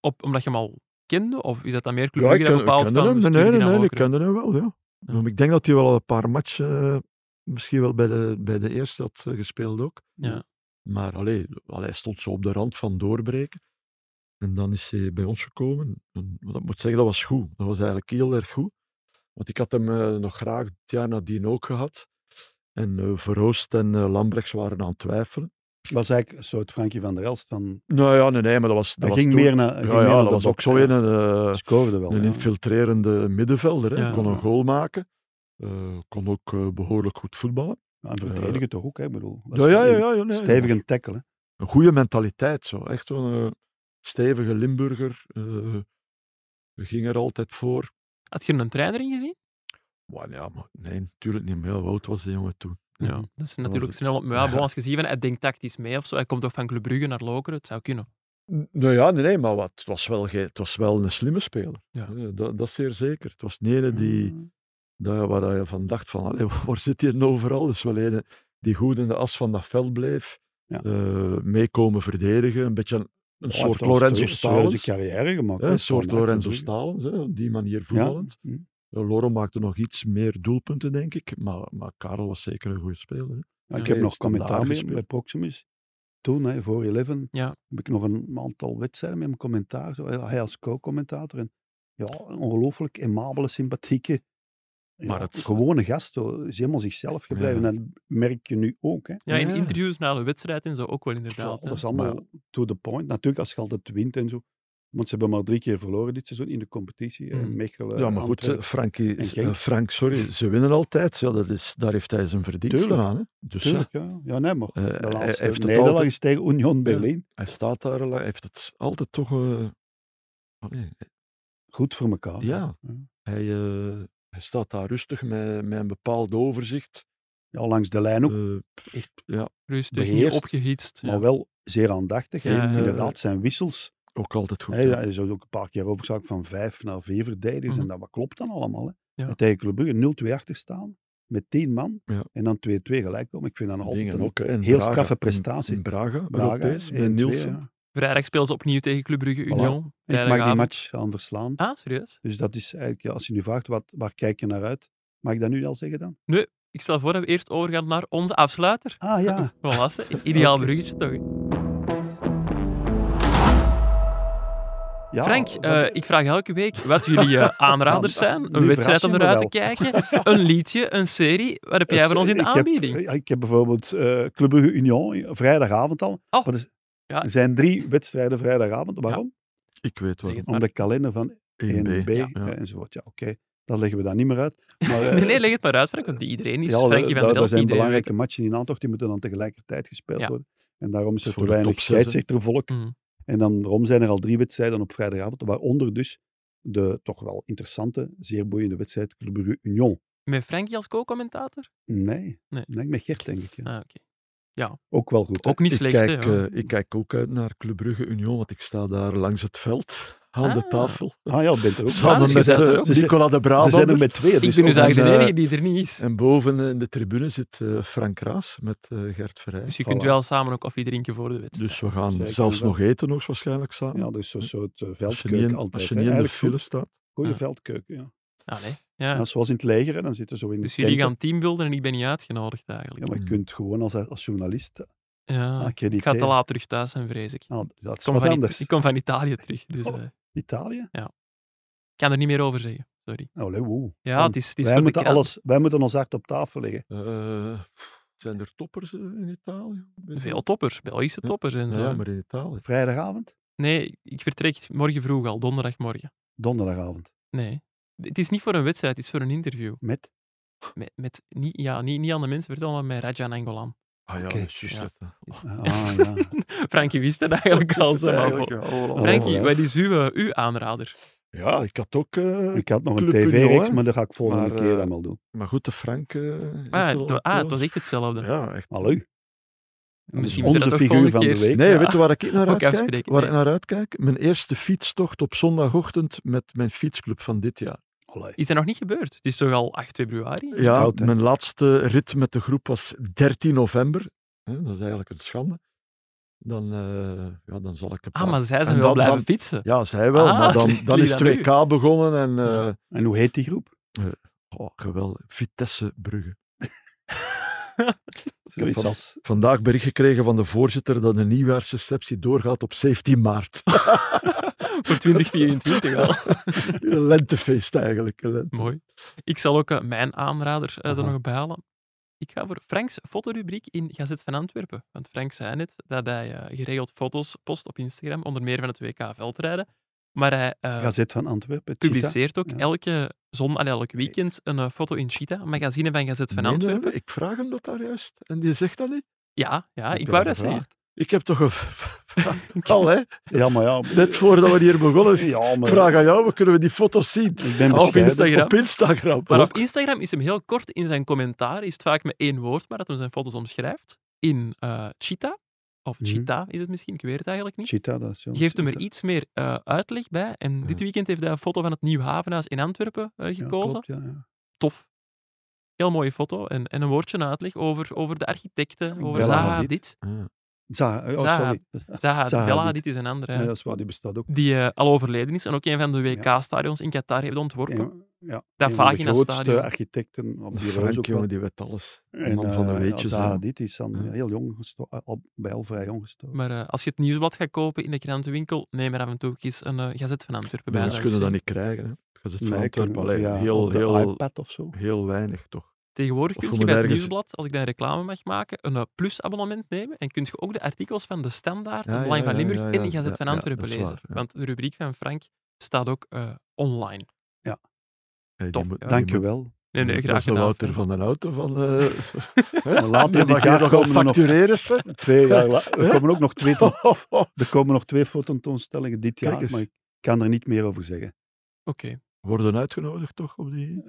Op, omdat je hem al kende? Of is dat dan meer Club Ja, Brugge dat bepaalt van... hem. Nee, nee, nee, ik kende hem wel, ja. Ja. Maar Ik denk dat hij wel een paar matchen, eh, misschien wel bij de, bij de eerste had eh, gespeeld ook. Ja. Maar allee, allee, hij stond zo op de rand van doorbreken. En dan is hij bij ons gekomen. En, ik moet zeggen, dat was goed. Dat was eigenlijk heel erg goed. Want ik had hem eh, nog graag het jaar nadien ook gehad. En eh Verhoost en eh, Lambrechts waren aan het twijfelen. Was eigenlijk een soort Frankie van der Elst van... Nou ja, nee, nee, maar dat was... Dat, was ging toen- meer naar... ging Ja, meer ja naar dat was ook zo een, eh, Scoorde wel. een ja. infiltrerende middenvelder. Hè. Ja. Kon een goal maken. Eh, kon ook eh, behoorlijk goed voetballen. En verdedigen toch ook, hè? Ik bedoel, was Ja, ja, ja. een ja, ja nee, Stevig een tackle, hè. Een goede mentaliteit. Zo. Echt een eh, stevige Limburger. eh ging er altijd voor. Had je een trainer in gezien? Maar ja, maar nee, natuurlijk niet meer. Hoe oud was die jongen toen? Ja, dat is natuurlijk snel op. Maar ja, bon, als je ziet van hij denkt tactisch mee of zo, hij komt toch van Club Brugge naar Lokeren, het zou kunnen. Nou ja, nee, nee maar wat, het, was wel, het was wel een slimme speler. Ja. Eh, Dat, dat is zeer zeker. Het was niet ene die, Mm. daar, waar je van dacht van, allee, waar zit hij nou overal? Dus wel ene die goed in de as van dat veld bleef. Ja. eh, meekomen verdedigen. Een beetje een, een Ja, soort Lorenzo een Stalens. carrière gemaakt. hè, hè, Een soort Lorenzo. Stalens, hè, op die manier Ja. voetballend. hm. Eh, Loro maakte nog iets meer doelpunten, denk ik. Maar, maar Karel was zeker een goede speler. Hè. Ja, ik heb nog commentaar mee gespeeld. bij Proximus. Toen, hè, voor Eleven, Ja. heb ik nog een aantal wedstrijden met hem commentaar. Zo, hij als co-commentator. En ja, een ongelooflijk aimabele, sympathieke, ja, Maar het- gewone gast. Zo, is helemaal zichzelf gebleven. Ja. En dat merk je nu ook. Hè. Ja, in Ja. interviews na de wedstrijd en zo ook wel Ja, inderdaad. dat is allemaal Maar- to the point. Natuurlijk, als je altijd wint en zo. Want ze hebben maar drie keer verloren dit seizoen in de competitie. hè. Mm. Mechelen, Ja, maar goed, Antwerpen. eh, Frankie, eh. Frank, sorry, ze winnen altijd. Ja, dat is, daar heeft hij zijn verdiensten Tuurlijk. aan. Hè. Dus ja, Tuurlijk, ja. Ja, nee, maar Eh, de laatste heeft het nederlaag altijd- is tegen Union Berlin. hij staat daar, hij heeft het altijd toch... eh, allee, Goed voor elkaar. Ja. hij, eh, hij staat daar rustig met, met een bepaald overzicht. Ja, langs de lijn ook. Eh, Echt, Rustig, niet beheerst, opgehitst. Ja. maar wel zeer aandachtig. Ja, en ja. inderdaad, zijn wissels. Ook altijd goed. Hè. ja, hij is ook een paar keer overgeschakeld van vijf naar vier verdedigers. Mhm. En dat wat klopt dan allemaal. Hè. Ja. En tegen Club Brugge 0-2 achter staan. Met tien man. Ja. En dan 2-2 gelijk komen. Ik vind dat altijd Dingen een ook. Heel Braga- straffe prestatie. In, in Braga, Braga, Europees, 1-2, met Nielsen. ja. Vrijdag spelen ze opnieuw tegen Club Brugge Voilà. Union. Ik mag die match gaan verslaan. Ah, serieus? Dus dat is eigenlijk, ja, als je nu vraagt, wat, waar kijk je naar uit? Mag ik dat nu al zeggen dan? Ik stel voor dat we eerst overgaan naar onze afsluiter. Ah ja, Voilà, ideaal Oké. bruggetje toch? Ja Frank, eh, ik vraag elke week wat jullie eh, aanraders zijn. Een wedstrijd om eruit te kijken. Een liedje, een serie. Wat heb jij voor ons in de Ik heb- aanbieding? ik heb bijvoorbeeld eh Club Brugge Union, vrijdagavond al. Oh, is- ja. Er zijn drie wedstrijden vrijdagavond. Waarom? Ik weet wel. Om de kalender van 1B, 1B. Ja. eh, enzovoort. Ja, oké. Dat leggen we daar niet meer uit. Maar, eh, Nee, nee, leg het maar uit, Frank, want iedereen is ja, Frankie van der Elst. zijn belangrijke matchen in aantocht, die moeten dan tegelijkertijd gespeeld Ja. worden. En daarom is er Voor te weinig scheidsrechtervolk. het. En dan, daarom zijn er al drie wedstrijden op vrijdagavond, waaronder dus de toch wel interessante, zeer boeiende wedstrijd Club Brugge Union. Met Frankie als co-commentator? Nee, Nee. nee. met Gert denk ik. Ja. Ah, oké. Ook wel goed. hè? Ook niet Ik slecht, kijk, hè? ja. eh, ik kijk ook uit naar Club Brugge Union, want ik sta daar langs het veld aan de Ah. tafel. Ah ja, bent er ook. Samen dus met eh. Nicola de Ze zijn er met twee. ik Dus ben dus eigenlijk de een, enige die er niet is. En boven in de tribune zit eh, Frank Raas met eh, Gert Verheij. Dus je Voilà. kunt wel samen ook koffie drinken voor de wedstrijd. Dus we gaan Zeker zelfs wel. nog eten, nog waarschijnlijk samen. ja, dus zo'n soort eh, als je niet veldkeuken altijd. als je niet in de file staat. Goeie Ja. veldkeuken, ja. Ah, nee. Ja. Zoals in het leger, hè, dan zitten zo in Dus jullie gaan teambuilden en ik ben niet uitgenodigd eigenlijk. Ja, maar je Mm. kunt gewoon als, als journalist Ja, ik ga te laat terug thuis zijn, vrees ik. Ah, dat Ik is kom, wat van, I- anders. ik kom van Italië terug, dus Oh. eh, Italië? ik kan er niet meer over zeggen. Sorry. Oh, nee, woe. Ja, het is, het is wij, moeten alles, wij moeten ons hart op tafel leggen. Eh, zijn er toppers eh, in Italië? Veel toppers, Belgische Ja. toppers en zo. Ja, maar in Italië. Vrijdagavond? Nee, ik vertrek morgen vroeg al, donderdagmorgen. Donderdagavond. Nee. Het is niet voor een wedstrijd, het is voor een interview. Met? Met, met niet, ja, niet, niet aan de mensen vertellen, maar met Rajan Angolan. Ah ja, Oké. dat is juist Ja. dat, eh. Ah, ja. Frankie wist het eigenlijk al. Zo, voilà. Frankie, wat is uw, eh, uw aanrader? Ja, ik had ook... eh, Ik had nog een tv-reeks, maar dat ga ik volgende Maar, keer eh, allemaal doen. maar goed, de Frank... eh, Ah, het, ah, eh, het was echt hetzelfde. Ja, echt. Hallo. Misschien onze dat figuur van de week. Nee, Ja. weet je waar ik naar uitkijk? Waar nee. ik naar uitkijk? Mijn eerste fietstocht op zondagochtend met mijn fietsclub van dit jaar. Allee. Is dat nog niet gebeurd? Het is toch al 8 februari? Ja, koud, mijn laatste rit met de groep was 13 november. Hè, dat is eigenlijk een schande. Dan, eh, ja, dan zal ik een Ah, maar zij En zijn wel dan- blijven dan- fietsen. Ja, zij wel, Ah, maar dan, dan is dan 2K begonnen en... eh, Ja. En hoe heet die groep? oh, geweldig. Vitesse Brugge. Van- als... Vandaag bericht gekregen van de voorzitter dat de nieuwjaarsreceptie doorgaat op 17 maart. Voor 2024 al. een lentefeest eigenlijk. een lente. Mooi. Ik zal ook eh, mijn aanrader eh, er nog bij halen. Ik ga voor Franks fotorubriek in Gazet van Antwerpen. Want Frank zei net dat hij eh, geregeld foto's post op Instagram, onder meer van het WK veldrijden. Maar hij eh, Gazet van Antwerpen. Publiceert ook Ja. elke zon elk weekend een eh, foto in Cheetah, een magazine van Gazet van Nee, nee, Antwerpen. ik vraag hem dat daar juist. En die zegt dat niet. Ja, ja Heb ik wou dat zeggen. Ik heb toch een al, hè? Ja, maar ja. Net voordat we hier begonnen, Ja, maar vraag aan jou, we kunnen we die foto's zien? ik ben Op. Instagram. Op Instagram. Maar ook. op Instagram is hem heel kort in zijn commentaar, is het vaak met één woord, maar dat hij zijn foto's omschrijft. In eh Cheetah, of Mhm. Cheetah is het misschien, ik weet het eigenlijk niet. Cheetah, dat is zo. Geeft hem er iets meer eh, uitleg bij. En dit weekend heeft hij een foto van het Nieuw Havenhuis in Antwerpen eh, Ja, gekozen. klopt, ja, ja. Tof. Heel mooie foto. En, en een woordje uitleg over, over de architecten, over Bella Zaha Hadid. Hadid. Ja. Zaha, oh, Zaha. sorry. Zaha, Zaha Bella Hadid. Is een andere. Ja, dat is waar, die bestaat ook. Die eh, al overleden is en ook een van de WK-stadions in Qatar heeft ontworpen. Ja, Dat een van de grootste architecten op die Frank, jongen, die weet alles. En, man van de eh, weetjes. Hè. Hadid is dan Ja. heel jong gestoken, al, bij al vrij jong gestoken. Maar eh, als je het nieuwsblad gaat kopen in de krantenwinkel, neem er af en toe ook eens een eh, gazet van Antwerpen bij. Mensen kunnen dat niet krijgen. Hè. Gazet van Nee, Antwerpen, ja, heel, de heel, iPad of zo. heel weinig toch. Tegenwoordig kun je bij het ergens- nieuwsblad, als ik daar reclame mag maken, een eh, plus-abonnement nemen en kun je ook de artikels van De Standaard, Ja, Belang ja, van ja, Limburg ja, en ja, de Gazet ja, van ja, Antwerpen lezen. waar, ja. Want de rubriek van Frank staat ook eh, online. Hey, ja. Dank je wel. Nee, nee, dat graag gedaan. Wouter van den Auto van... eh later die dit jaar komen er nog factureren, ze. twee jaar Er komen ook nog twee, ten- er komen nog twee fototentoonstellingen dit jaar, maar ik kan er niet meer over zeggen. Oké, Worden uitgenodigd toch op die...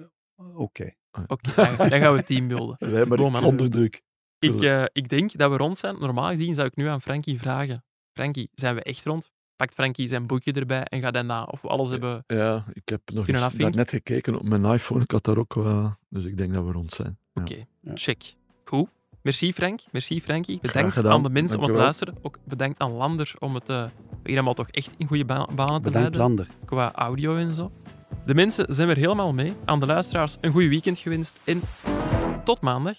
Oké. oké, dan, dan gaan we het team beelden. Wij maar man. onder druk. Ik, eh, ik denk dat we rond zijn. Normaal gezien zou ik nu aan Frankie vragen. Frankie, zijn we echt rond? Pakt Frankie zijn boekje erbij en gaat dan na of we alles hebben... Ja, ik heb nog eens afvinken? gekeken op mijn iPhone. Ik had daar ook wat... Dus ik denk dat we rond zijn. Ja. Oké, Ja. check. Goed. Merci Frank, merci Frankie. Bedankt aan de mensen om het luisteren. Ook bedankt aan Lander om het uh, helemaal toch echt in goede ba- banen te Bedankt, leiden. Lander. Qua audio en zo. De mensen zijn weer helemaal mee. Aan de luisteraars een goed weekend gewenst en tot maandag.